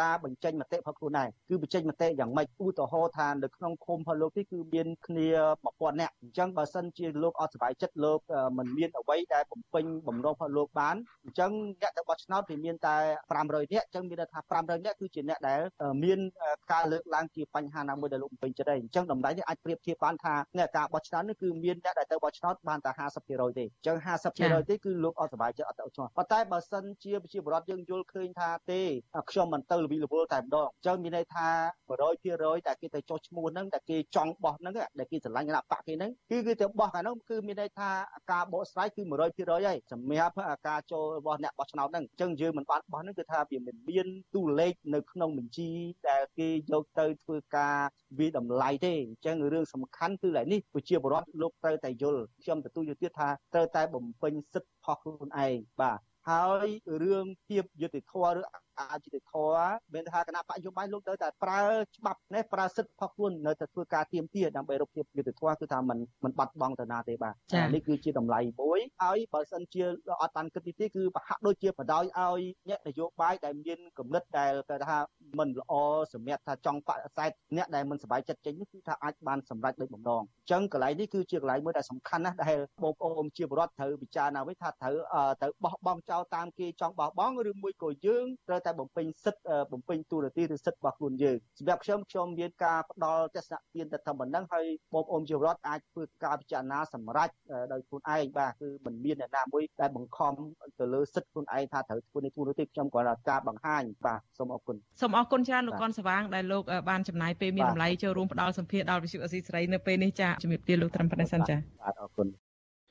S17: ការបញ្ចេញមតិរបស់ខ្លួនដែរគឺបញ្ចេញមតិយ៉ាងម៉េចឧទាហរណ៍ថានៅក្នុងឃុំរបស់លោកនេះគឺមានគ្នា1000នាក់អញ្ចឹងបើសិនជាលោកអត់សុខចិត្តលោកមិនមានអ្វីដែលបំពេញបំណងរបស់លោកបានអញ្ចឹងអ្នកទៅបោះឆ្នោតវាមានតែ500នាក់អញ្ចឹងមានន័យថា500នាក់គឺជាអ្នកដែលមានការលើកឡើងជាបញ្ហាណាមួយដែលលោកបំពេញចិត្តដែរអញ្ចឹងតម្លៃនេះអាចប្រៀបធៀបបានថាអ្នកការបោះឆ្នោតនេះគឺមានអ្នកដែលទៅបោះឆ្នោតបានតែ50%ទេអញ្ចឹង50%ទេគឺលោកអត់សុខចិត្តអត់ទៅឆ្នោតប៉ុន្តែបើសិនជាប្រជាពលរដ្ឋយើងយល់ឃើញថាទេខ្ញុំមិនទៅលវិលវល់តែម្ដងអញ្ចឹងមានន័យថា100%តែគេទៅចុះឈ្មោះហ្នឹងតែគេចង់បោះហ្នឹងដែលគេស្រឡាញ់គណៈបកគេហ្នឹងគឺគឺទៅបោះខាងហ្នឹងគឺមានន័យថាការបកស្រាយគឺ100%ហើយសម្រាប់ការចូលរបស់អ្នកបោះឆ្នោតហ្នឹងអញ្ចឹងយើងមិនបានបោះហ្នឹងគឺថាវាមិនមានតួលេខនៅក្នុងបញ្ជីដែលគេយកទៅធ្វើការវិតម្លៃទេអញ្ចឹងរឿងសំខាន់គឺឡើយនេះប្រជាពលរដ្ឋលោកត្រូវតែយល់ខ្ញុំទទួលយកទៀតថាត្រូវតែបំពេញសិទ្ធិរបស់ខ្លួនឯងបាទហើយរឿងភាពយុត្តិធម៌ឬអយុត្តិធម៌មានថាគណៈបកយោបាយលោកទៅតែប្រើច្បាប់នេះប្រើសិទ្ធិរបស់ខ្លួននៅតែធ្វើការទៀមទាដើម្បីរកភាពយុត្តិធម៌គឺថាมันมันបាត់បង់ទៅណាទេបាទនេះគឺជាតម្លៃមួយហើយបើសិនជាអត់បានគិតទីទេគឺប្រហាក់ដូចជាបដ ாய் ឲ្យអ្នកនយោបាយដែលមានគំនិតដែលគេថាมันល្អសម្រាប់ថាចង់បដិសេធអ្នកដែលមិនសប្បាយចិត្តចេញនេះគឺថាអាចបានសម្រេចដោយបំណងអញ្ចឹងកន្លែងនេះគឺជាកន្លែងមួយដែលសំខាន់ណាស់ដែលបងប្អូនជាបរដ្ឋត្រូវពិចារណាវិញថាត្រូវត្រូវបោះបង់ចោលតាមគេចង់បោះបង់ឬមួយក៏យើងត្រូវ តែបំពេញសិទ្ធិបំពេញទូរទីឬសិទ្ធិរបស់ខ្លួនយើងសម្រាប់ខ្ញុំខ្ញុំមានការផ្ដល់ទស្សនៈទានទៅតែប៉ុណ្ណឹងហើយបងប្អូនជារដ្ឋអាចធ្វើការពិចារណាសម្រេចដោយខ្លួនឯងបាទគឺមិនមានអ្នកណាមួយដែលបង្ខំទៅលើសិទ្ធិខ្លួនឯងថាត្រូវធ្វើនេះទូរទីខ្ញុំគ្រាន់តែការបង្ហាញបាទសូមអរគុណ
S16: សូមអរគុណច្រើនលោកកនសវាងដែលលោកបានចំណាយពេលមានតម្លៃចូលរួមផ្ដល់សម្ភារដល់វិទ្យុអសីស្រីនៅពេលនេះចាជំរាបលាលោកត្រឹមប៉ុណ្ណេះសិនចា
S17: បាទអរគុណ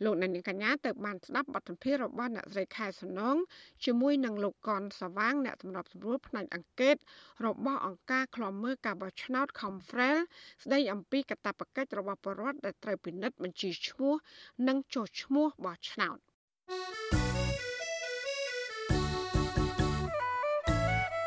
S4: លោកអ្នកនាងកញ្ញាទៅបានស្ដាប់បទសម្ភាសន៍របស់អ្នកស្រីខែសំណងជាមួយនឹងលោកកនសវាងអ្នកសម្របសម្រួលផ្នែកអង្កេតរបស់អង្គការឃ្លាំមើលការបោះឆ្នោត Confrel ស្ដីអំពីកាតព្វកិច្ចរបស់ប្រជាពលរដ្ឋដែលត្រូវពិនិត្យបញ្ជីឈ្មោះ និងចុះឈ្មោះបោះឆ្នោត។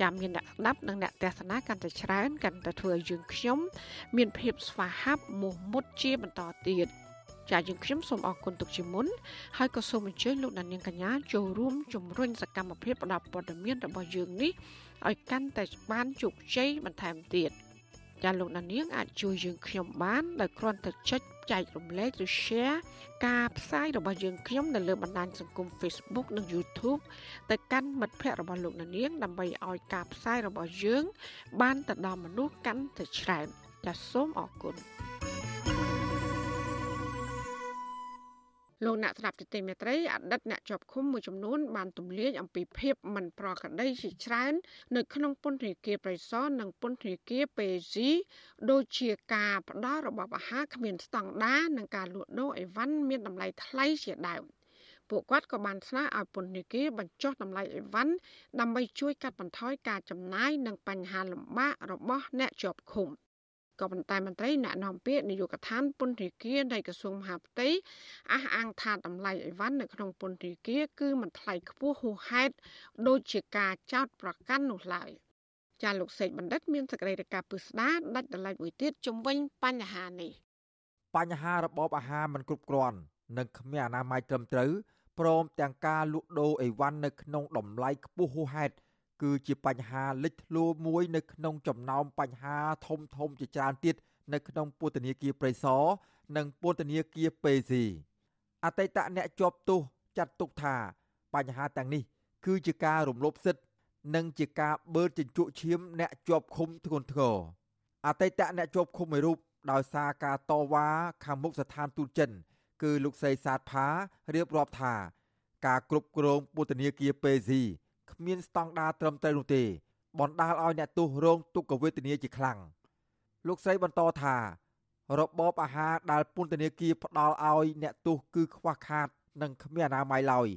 S4: ចាំមានអ្នកស្ដាប់និងអ្នកទស្សនាកាន់តែច្រើនកាន់តែធ្វើឲ្យយើងខ្ញុំមានភាពស្វាហាប់មោះមុតជាបន្តទៀតចាយើងខ្ញុំសូមអរគុណទុកជាមុនហើយក៏សូមអញ្ជើញលោកដានៀងកញ្ញាចូលរួមជំរុញសកម្មភាពផ្តល់ព័ត៌មានរបស់យើងនេះឲ្យកាន់តែបានជោគជ័យបន្ថែមទៀតចាលោកដានៀងអាចជួយយើងខ្ញុំបានដោយគ្រាន់តែចុច ចែករំលែកឬ share ការផ្សាយរបស់យើងខ្ញុំនៅលើបណ្ដាញសង្គម Facebook និង YouTube ទៅកាន់មិត្តភ័ក្តិរបស់លោកនាងដើម្បីឲ្យការផ្សាយរបស់យើង បានទៅដល់មនុស្សកាន់តែច្រើនចាសសូមអរគុណ លោកអ្នកស្ដាប់ទទីមេត្រីអតីតអ្នកជាប់ឃុំមួយចំនួនបានទម្លាយអំពីភាពមិនប្រក្រតីជាច្រើននៅក្នុងពន្ធនាគារប្រៃសណនិងពន្ធនាគារពេស៊ីដូចជាការផ្ដល់របបអាហារគ្មានស្តង់ដារនិងការលក់ដូរអីវ៉ាន់មានតម្លៃថ្លៃជាដើមពួកគាត់ក៏បានស្នើឲ្យពន្ធនាគារបញ្ចុះតម្លៃអីវ៉ាន់ដើម្បីជួយកាត់បន្ថយការចំណាយនិងបញ្ហាលំបាករបស់អ្នកជាប់ឃុំ។ ក៏ប៉ុន្តែមន្ត្រីអ្នកនាំពាក្យនាយកដ្ឋានពន្ធនាគារនៃក្រសួងមហាផ្ទៃអះអាងថាតម្លៃអីវ៉ាន់នៅក្នុងពន្ធនាគារគឺមិនថ្លៃខ្ពស់ហួសហេតុដូចជាការចោទប្រកាន់នោះឡើយចាលោកសេកបណ្ឌិត មានសេចក្តីរាយការណ៍ពិស្ដារដាច់ដライមួយទៀតជំវិញបញ្ហានេះ
S7: បញ្ហារបបអាហារមិនគ្រប់គ្រាន់និងគ្មានអនាម័យត្រឹមត្រូវព្រមទាំងការលក់ដូរអីវ៉ាន់នៅក្នុងតម្លៃខ្ពស់ហួសហេតុ គឺជាបញ្ហាលេចធ្លោមួយនៅក្នុងចំណោមបញ្ហាធំធំជាច្រើនទៀតនៅក្នុងពន្ធនាគារព្រៃសរនិងពន្ធនាគារពេស៊ីអតីតអ្នកជាប់ទោសចាត់ទុកថាបញ្ហាទាំងនេះ គឺជាការរំលោភសិទ្ធិនិងជាការបឺតជញ្ជក់ឈាមអ្នកជាប់ឃុំធ្ងន់ធ្ងរអតីតអ្នកជាប់ឃុំមួយរូបដោយសារការតវ៉ាខាងមុខស្ថានទូតចិន គឺលោកសីសាតផារៀបរាប់ថា ការគ្រប់គ្រងពន្ធនាគារពេស៊ី គ្មានស្តង់ដារត្រឹមត្រូវនោះទេបណ្ដាលឲ្យអ្នកទោសរងទុក្ខវេទនាជាខ្លាំងលោកស្រីបន្តថារបបអាហារដែលពន្ធនាគារផ្ដល់ឲ្យអ្នកទោសគឺខ្វះខាត និងគ្មានអនាម័យឡើយ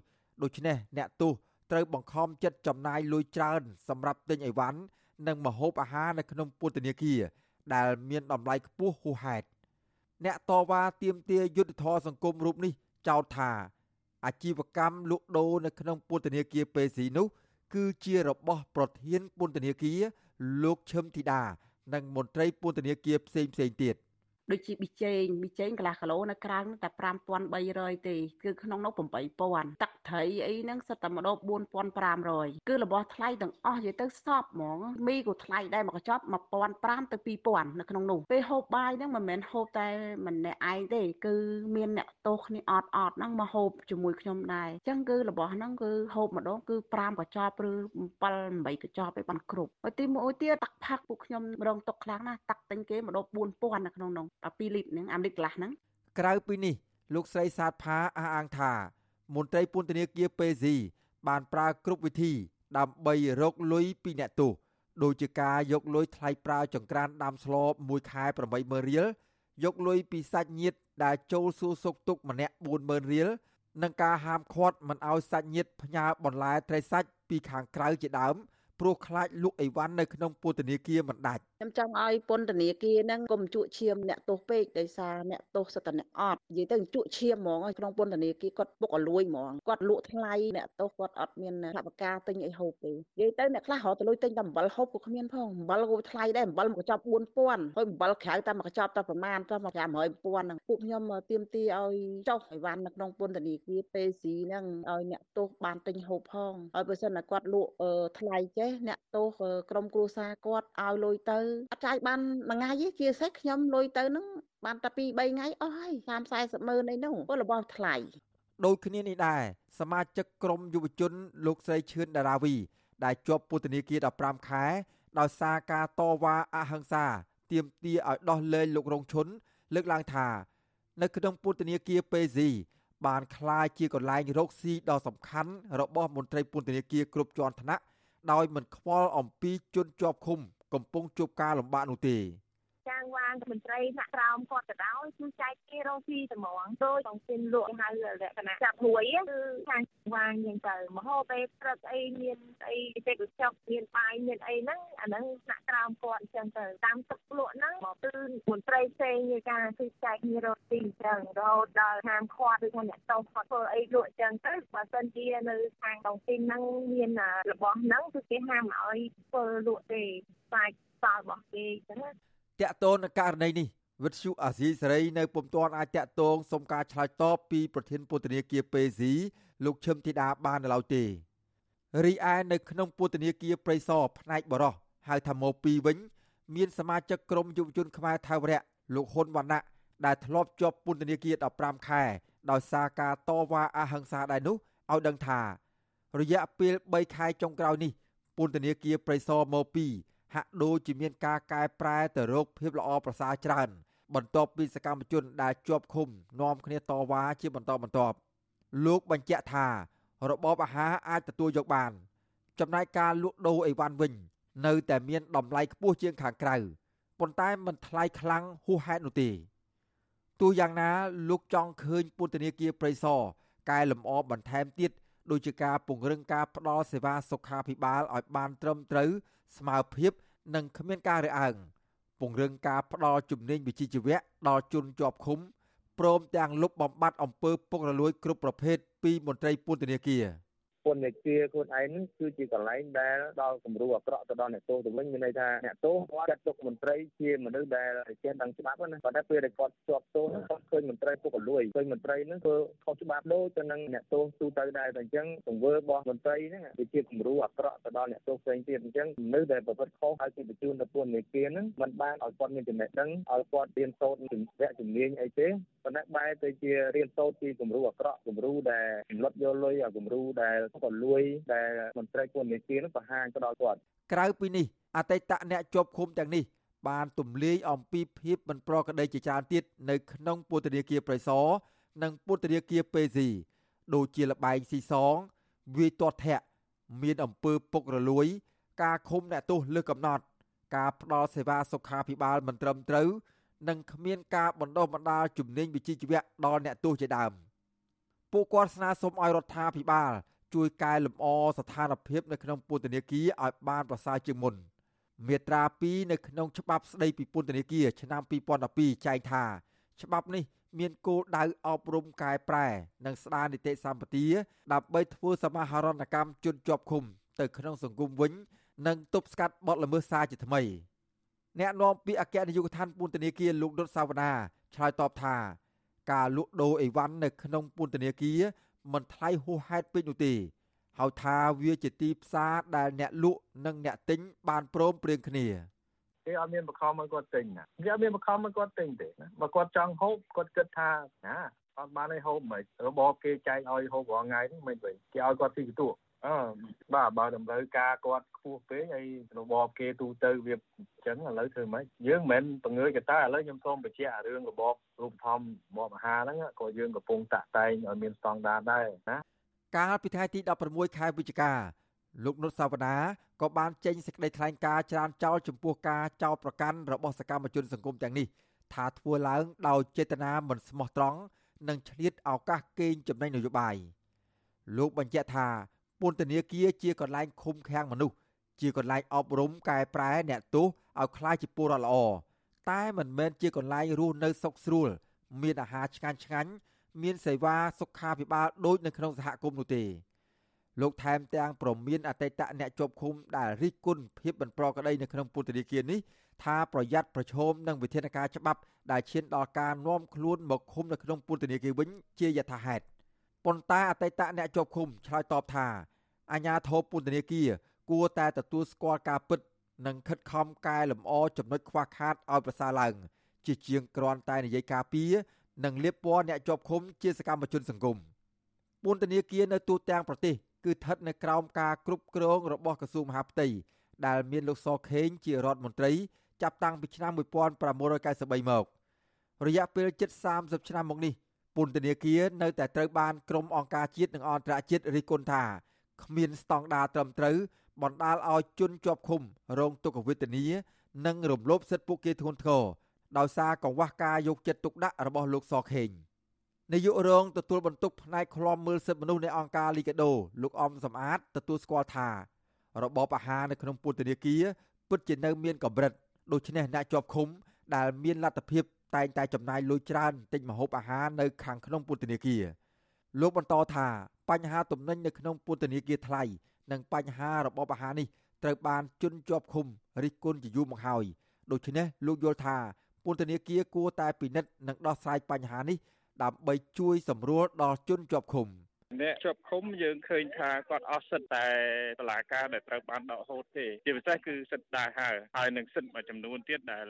S7: ដូច្នេះអ្នកទោសត្រូវបង្ខំចិត្តចំណាយលុយច្រើនសម្រាប់ទិញអីវ៉ាន់និងម្ហូបអាហារនៅក្នុងពន្ធនាគារដែលមានតម្លៃខ្ពស់ហួសហេតុអ្នកតវ៉ាទាមទារយុទ្ធធរសង្គមរូបនេះចោទថាអាជីវកម្មលក់ដូរនៅក្នុងពន្ធនាគារពេស៊ីនោះ គឺជារបស់ប្រធានពន្ធនាគារលោកឈឹមធីតានិងមន្ត្រីពន្ធនាគារផ្សេងផ្សេងទៀត
S18: ដូចជាប៊ីចេងប៊ីចេងកន្លះគីឡូនៅក្រៅតែ5300ទេគឺក្នុងនោះ8000ទឹកត្រីអីហ្នឹងសិតតែម្ដង4500គឺរបស់ថ្លៃទាំងអស់និយាយទៅសពហ្មងមីក៏ថ្លៃដែរមកកញ្ចប់1500ទៅ2000នៅក្នុងនោះពេលហូបបាយហ្នឹងមិនមែនហូបតែម្នាក់ឯងទេគឺមានអ្នកទោសគ្នាអត់អត់ហ្នឹងមកហូបជាមួយខ្ញុំដែរអញ្ចឹងគឺរបស់ហ្នឹងគឺហូបម្ដងគឺ5កញ្ចប់ឬ7 8កញ្ចប់ឯបានគ្រប់ហើយទីមួយទៀតទឹកផឹកពួកខ្ញុំរងទុកខ្លាំងណាស់ទឹកទិញគេម្ដង4000នៅក្នុងនោះ2លីត្រហ្នឹងអាលីត្រកន្លះហ្នឹង
S7: ក្រៅពីនេះលោកស្រីសាទផាអះអាងថា មន្ត្រីពន្ធនាគារពេស៊ីបានប្រើគ្រប់វិធី ដើម្បីរកលុយពីអ្នកទោសដូចជាការយកលុយថ្លៃប្រើចង្ក្រានដាំស្លមួយខែ80000រៀលយកលុយពីសាច់ញាតិដែលចូលសួរសុខទុក្ខម្នាក់40000រៀលនិងការហាមឃាត់មិនឲ្យសាច់ញាតិផ្ញើបន្លែត្រីសាច់ពីខាងក្រៅជាដើមព្រោះខ្លាចលក់អីវ៉ាន់នៅក្នុងពន្ធនាគារមិនដាច់
S18: ខ្ញុំចង់ឲ្យពន្ធនាគារហ្នឹងកុំជក់ឈាមអ្នកទោសពេកដោយសារអ្នកទោសសិតតែអ្នកអត់និយាយទៅជក់ឈាមហ្មងក្នុងពន្ធនាគារគាត់ពុកអលួយហ្មងគាត់លក់ថ្លៃអ្នកទោសគាត់អត់មានថវិកាទិញអីហូបទេនិយាយទៅអ្នកខ្លះរកទៅលុយទិញតែអំបិលហូបក៏គ្មានផងអំបិលក៏ថ្លៃដែរអំបិលមួយកញ្ចប់4000ហើយអំបិលក្រៅតែមួយកញ្ចប់តែប្រមាណតែមក500,000ហ្នឹងពួកខ្ញុំទៀមទីឲ្យចុះអីវ៉ាន់នៅក្នុងពន្ធនាគារពេស៊ីហ្នឹងឲ្យអ្នកទោសបានទិញហូបផងហើយបើសិនតែគាត់លក់ថ្លៃចេះអ្នកទោសក្រុមគ្រួសារគាត់ឲ្យលុយទៅអត់ចាយបានមួយថ្ងៃទេជាសេះខ្ញុំលុយទៅនឹងបានតែ2 3ថ្ងៃអស់ហើយ30 40ម៉ឺនអីនោះរបស់ថ្លៃ
S7: ដូចគ្នានេះដែរសមាជិកក្រុមយុវជន លោកស្រីឈឿនដារាវី ដែលជាប់ពន្ធនាគារ15ខែ ដោយសារការតវ៉ាអហិង្សាទាមទារឲ្យដោះលែងលោករងឈុនលើកឡើងថា នៅក្នុងពន្ធនាគារពេស៊ីបានក្លាយជាកន្លែងរកស៊ីដ៏សំខាន់របស់មន្ត្រីពន្ធនាគារគ្រប់ជាន់ថ្នាក់ដោយមិនខ្វល់អំពីជនជាប់ឃុំ កំពុងជួបការលំបាកនោះទេ
S15: ចា ងវាងមន្ត្រីថ្នាក់ក្រោមគាត់ក៏ដោយគឺចែកគេរកស៊ីតែហ្មងដោយបងស៊ីនលក់ហៅលក្ខណៈចាប់ហួយគឺខាងវាងយ៉ាងទៅមហោបេព្រឹកអីមានអីទេកចប់មានបាយមានអីហ្នឹងអាហ្នឹងថ្នាក់ក្រោមគាត់អញ្ចឹងទៅតាមទឹកលក់ហ្នឹងមកគឺមន្ត្រីផ្សេងជាការគឺចែកគ្នារកស៊ីអញ្ចឹងរហូតដល់ហាមឃាត់ឬថាអ្នកតោគាត់ធ្វើអីលក់អញ្ចឹងទៅបើសិនជានៅខាងដងស៊ីនហ្នឹងមានរបស់ហ្នឹងគឺគេហាមឲ្យធ្វើលក់ទេបាច់សល់របស់គេអញ្ចឹង
S7: តកតូននឹងករណីនេះវិទ្យុអាស៊ីសេរីនៅពុំទាន់អាចតកតងសុំការឆ្លើយតបពីប្រធានពន្ធនាគារពេស៊ីលោកឈឹមធីតាបាននៅឡើយទេរីឯនៅក្នុងពន្ធនាគារព្រៃសរផ្នែកបរោះហៅថាម៉ូ2វិញ មានសមាជិកក្រុមយុវជនខ្មែរថៅរៈលោកហ៊ុនវណ្ណៈដែលធ្លាប់ជាប់ពន្ធនាគារ15ខែដោយសារការតវ៉ាអហិង្សាដែរនោះឲ្យដឹងថា រយៈពេល3ខែចុងក្រោយនេះពន្ធនាគារព្រៃសរម៉ូ2 ហាក់ដូចជាមានការកែប្រែទៅរកភាពល្អប្រសើរច្រើន បន្ទាប់ពីសកម្មជនដែលជាប់ឃុំនាំគ្នាតវ៉ាជាបន្តបន្ទាប់លោកបញ្ជាក់ថា របបអាហារអាចទទួលយកបាន ចំណែកការលក់ដូរអីវ៉ាន់វិញ នៅតែមានតម្លៃខ្ពស់ជាងខាងក្រៅប៉ុន្តែមិនថ្លៃខ្លាំងហួសហេតុនោះទេទោះយ៉ាងណាលោកចង់ឃើញពន្ធនាគារព្រៃសរកែលម្អបន្ថែមទៀតដូចជាការពង្រឹងការផ្តល់សេវាសុខាភិបាលឲ្យបានត្រឹមត្រូវ ស្មើភាព និងគ្មានការរើសអើងពង្រឹងការផ្ដល់ជំនាញវិជ្ជាជីវៈដល់ជនជាប់ឃុំព្រមទាំងលុបបំបាត់អំពើពុករលួយគ្រប់ប្រភេទពីមន្ត្រីពន្ធនាគារ។
S5: ពន្ធនាគារខ្លួនឯងហ្នឹងគឺជាកន្លែងដែលដល់គំរូអាក្រក់ទៅដល់អ្នកទោសទៅវិញមានន័យថាអ្នកទោសគាត់ចាត់ទុកមន្ត្រីជាមនុស្សដែលចេះដឹងច្បាប់ណាប៉ុន្តែពេលដែលគាត់ជាប់ទោសហ្នឹងគាត់ឃើញមន្ត្រីពុករលួយឃើញមន្ត្រីហ្នឹងធ្វើខុសច្បាប់ដូចទៅនឹងអ្នកទោសទូទៅដែរតែអញ្ចឹងទង្វើរបស់មន្ត្រីហ្នឹងវាជាគំរូអាក្រក់ទៅដល់អ្នកទោសផ្សេងទៀតអញ្ចឹងមនុស្សដែលប្រព្រឹត្តខុសហើយគេបញ្ជូនទៅពន្ធនាគារហ្នឹងมันបានឲ្យគាត់មានចំណេះដឹងឲ្យគាត់រៀនសូត្រជំនះជំនាញអីទេ ប៉ុន្តែបែរទៅជារៀនសូត្រពីគំរូអាក្រក់គំរូដែលចម្លុតយកលុយអាគំរូដែលក៏លួយដែលមន្ត្រីពន្ធនាគារនឹងបង្ហាញទៅដល់គាត់
S7: ក្រៅពីនេះអតីតអ្នកជាប់ឃុំទាំងនេះបានទម្លាយអំពីភាពមិនប្រក្រតីជាច្រើនទៀតនៅក្នុងពន្ធនាគារប្រៃសណនិងពន្ធនាគារពេស៊ីដូចជាលបែងស៊ីសងវាយទាត់ធាក់មានអំពើពុករលួយ ការឃុំអ្នកទោសលើកំណត់ ការផ្ដល់សេវាសុខាភិបាលមិនត្រឹមត្រូវ និងគ្មានការបណ្ដុះបណ្ដាលជំនាញវិជ្ជាជីវៈដល់អ្នកទោសជាដើមពួកគាត់ស្នើសុំឲ្យរដ្ឋាភិបាល ជួយកែលម្អស្ថានភាពនៅក្នុងពន្ធនាគារឲ្យបានប្រសើរជាងមុនមាត្រា2នៅក្នុងច្បាប់ស្តីពីពន្ធនាគារឆ្នាំ2012ចែងថា ច្បាប់នេះមានគោលដៅអប់រំកែប្រែ និងស្ដារនីតិសម្បទាដើម្បីធ្វើសមាហរណកម្មជនជាប់ឃុំ ទៅក្នុងសង្គមវិញ និងទប់ស្កាត់បទល្មើសសារជាថ្មី អ្នកនាំពាក្យអគ្គនាយកដ្ឋានពន្ធនាគារលោកដុតសាវណ្ណាឆ្លើយតបថាការលក់ដូរអីវ៉ាន់នៅក្នុងពន្ធនាគារមិនថ្លៃហួសហេតុពេកនោះទេហើយថាវាជាទីផ្សារដែលអ្នកលក់និងអ្នកទិញបានព្រមព្រៀងគ្នា
S5: គេអត់មានបខំឲ្យគាត់ទិញណាគេអត់មានបខំឲ្យគាត់ទិញទេណាបើគាត់ចង់ហូបគាត់គិតថាណាអត់បានឲ្យហូបមិនរបបគេចែកឲ្យហូបរាល់ថ្ងៃនេះមិនវិញគេឲ្យគាត់ទីកទួ អឺបាទបើតម្រូវការគាត់ខ្ពស់ពេកហើយរបបគេទូទៅវាអញ្ចឹងឥឡូវធ្វើម៉េចយើងមិនមែនបង្ងើយកតាឥឡូវខ្ញុំសូមបញ្ជាក់រឿងរបបរូបធម្មរបបអាហារហ្នឹងក៏យើងកំពុងតាក់តែងឲ្យមានស្តង់ដារដែរណា
S7: កាលពីថ្ងៃទី16ខែវិច្ឆិកាលោកនុតសាវណ្ណាក៏បានចេញសេចក្តីថ្លែងការណ៍ច្រានចោលចំពោះការចោទប្រកាន់របស់សកម្មជនសង្គមទាំងនេះថាធ្វើឡើងដោយចេតនាមិនស្មោះត្រង់និងឆ្លៀតឱកាសកេងចំណេញនយោបាយលោកបញ្ជាក់ថា ពន្ធនាគារជាកន្លែងឃុំឃាំងមនុស្សជាកន្លែងអប់រំកែប្រែអ្នកទោសឲ្យក្លាយជាពលរដ្ឋល្អតែមិនមែនជាកន្លែងរស់នៅសុខស្រួលមានអាហារឆ្ងាញ់ឆ្ងាញ់មានសេវាសុខាភិបាលដូចនៅក្នុងសហគមន៍នោះទេលោកថែមទាំងប្រមានអតីតអ្នកជាប់ឃុំដែលរិះគន់ភាពមិនប្រក្រតីនៅក្នុងពន្ធនាគារនេះថាប្រយ័ត្នប្រឈមនឹងវិធានការច្បាប់ដែលឈានដល់ការនាំខ្លួនមកឃុំនៅក្នុងពន្ធនាគារវិញជាយថាហេតុ ប៉ុន្តែអតីតអ្នកជាប់ឃុំឆ្លើយតបថាអាញាធរពន្ធនាគារគួរតែទទួលស្គាល់ការពិត និងខិតខំកែលម្អចំណុចខ្វះខាតឲ្យប្រសើរឡើងជាជាងគ្រាន់តែនិយាយការពីនិងលៀបពណ៌អ្នកជាប់ឃុំជាសកម្មជនសង្គមពន្ធនាគារនៅទូទាំងប្រទេសគឺស្ថិតនៅក្រោមការគ្រប់គ្រងរបស់ក្រសួងមហាផ្ទៃដែលមានលោកសខេងជារដ្ឋមន្ត្រីចាប់តាំងពីឆ្នាំ1593មករយៈពេលជិត30ឆ្នាំមកនេះ ពន្ធនាគារនៅតែត្រូវបានក្រុមអង្គការជាតិនិងអន្តរជាតិរិះគន់ថាគ្មានស្តង់ដារត្រឹមត្រូវបណ្ដាលឲ្យជនជាប់ឃុំរងទុក្ខវេទនា និងរំលោភសិទ្ធិពួកគេធ្ងន់ធ្ងរដោយសារកង្វះការយកចិត្តទុកដាក់របស់លោកសខេងនាយករងទទួលបន្ទុកផ្នែកឃ្លាំមើលសិទ្ធិមនុស្សនៃអង្គការលីកាដូលោកអំសំអាតទទួលស្គាល់ថារបបអាហារនៅក្នុងពន្ធនាគារពិតជានៅមានកម្រិតដូច្នេះអ្នកជាប់ឃុំដែលមានលទ្ធភាព តែងតែចំណាយលុយច្រើនទិញម្ហូបអាហារនៅខាងក្នុងពន្ធនាគារលោកបន្តថាបញ្ហាទំនិញនៅក្នុងពន្ធនាគារថ្លៃនិងបញ្ហារបបអាហារនេះត្រូវបានជន់ជាប់ឃុំរិះគន់ជាយូរមកហើយដូច្នេះលោកយល់ថាពន្ធនាគារគួរតែពិនិត្យនិងដោះស្រាយបញ្ហានេះដើម្បីជួយសម្រួលដល់ជនជាប់ឃុំ
S19: អ្នកជាប់ឃុំយើងឃើញថាគាត់អស់សិទ្ធតែតឡាការដែលត្រូវបានដកហូតទេជាពិសេសគឺសិទ្ធដែរហើយហើយនឹងសិទ្ធមួយចំនួនទៀតដែល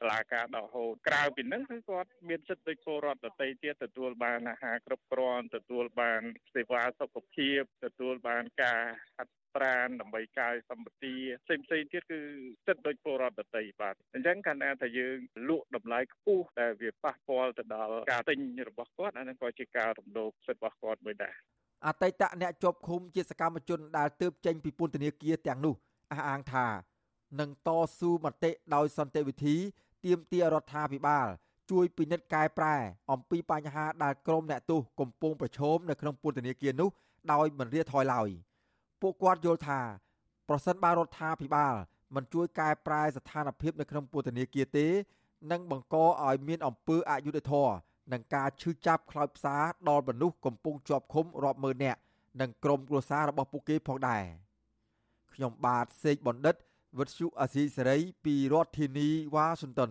S19: តឡាការដកហូតក្រៅពីនឹងគឺគាត់មានសិទ្ធដូចពលរដ្ឋដទៃទៀតទទួលបានអាហារគ្រប់គ្រាន់ទទួលបានសេវាសុខភាពទទួលបានការហាត់ ប្រានដើម្បីកាយសម្បទាផ្សេងផ្សេងទៀតគឺសិទ្ធិដូចពលរដ្ឋដទៃបាទអញ្ចឹងកាលណាថាយើងលក់តម្លៃខ្ពស់តែវាប៉ះពាល់ទៅដល់ការទិញរបស់គាត់អានឹងក៏ជាការរំលោភសិទ្ធិរបស់គាត់មួយដែរ
S7: អតីតអ្នកជាប់ឃុំជាសកម្មជនដែលទើបចេញពីពន្ធនាគារទាំងនោះអះអាងថានឹងតស៊ូមតិដោយសន្តិវិធីទាមទាររដ្ឋាភិបាល ជួយពិនិត្យកែប្រែ អំពីបញ្ហាដែលក្រុមអ្នកទោសកំពុងប្រឈមនៅក្នុងពន្ធនាគារនោះដោយមិនរាថយឡើយ។ ពួកគាត់យល់ថាប្រសិនបើរដ្ឋាភិបាលមិនជួយកែប្រែស្ថានភាពនៅក្នុងពន្ធនាគារទេនឹងបង្កឲ្យមានអំពើអយុត្តិធម៌និងការឈឺចាប់ខ្លោចផ្សាដល់មនុស្សកំពុងជាប់ឃុំរាប់ម៉ឺននាក់និងក្រុមគ្រួសាររបស់ពួកគេផងដែរខ្ញុំបាទសេកបណ្ឌិតវិទ្យុអាស៊ីសេរីពីរដ្ឋធានីវ៉ាស៊ីនតោន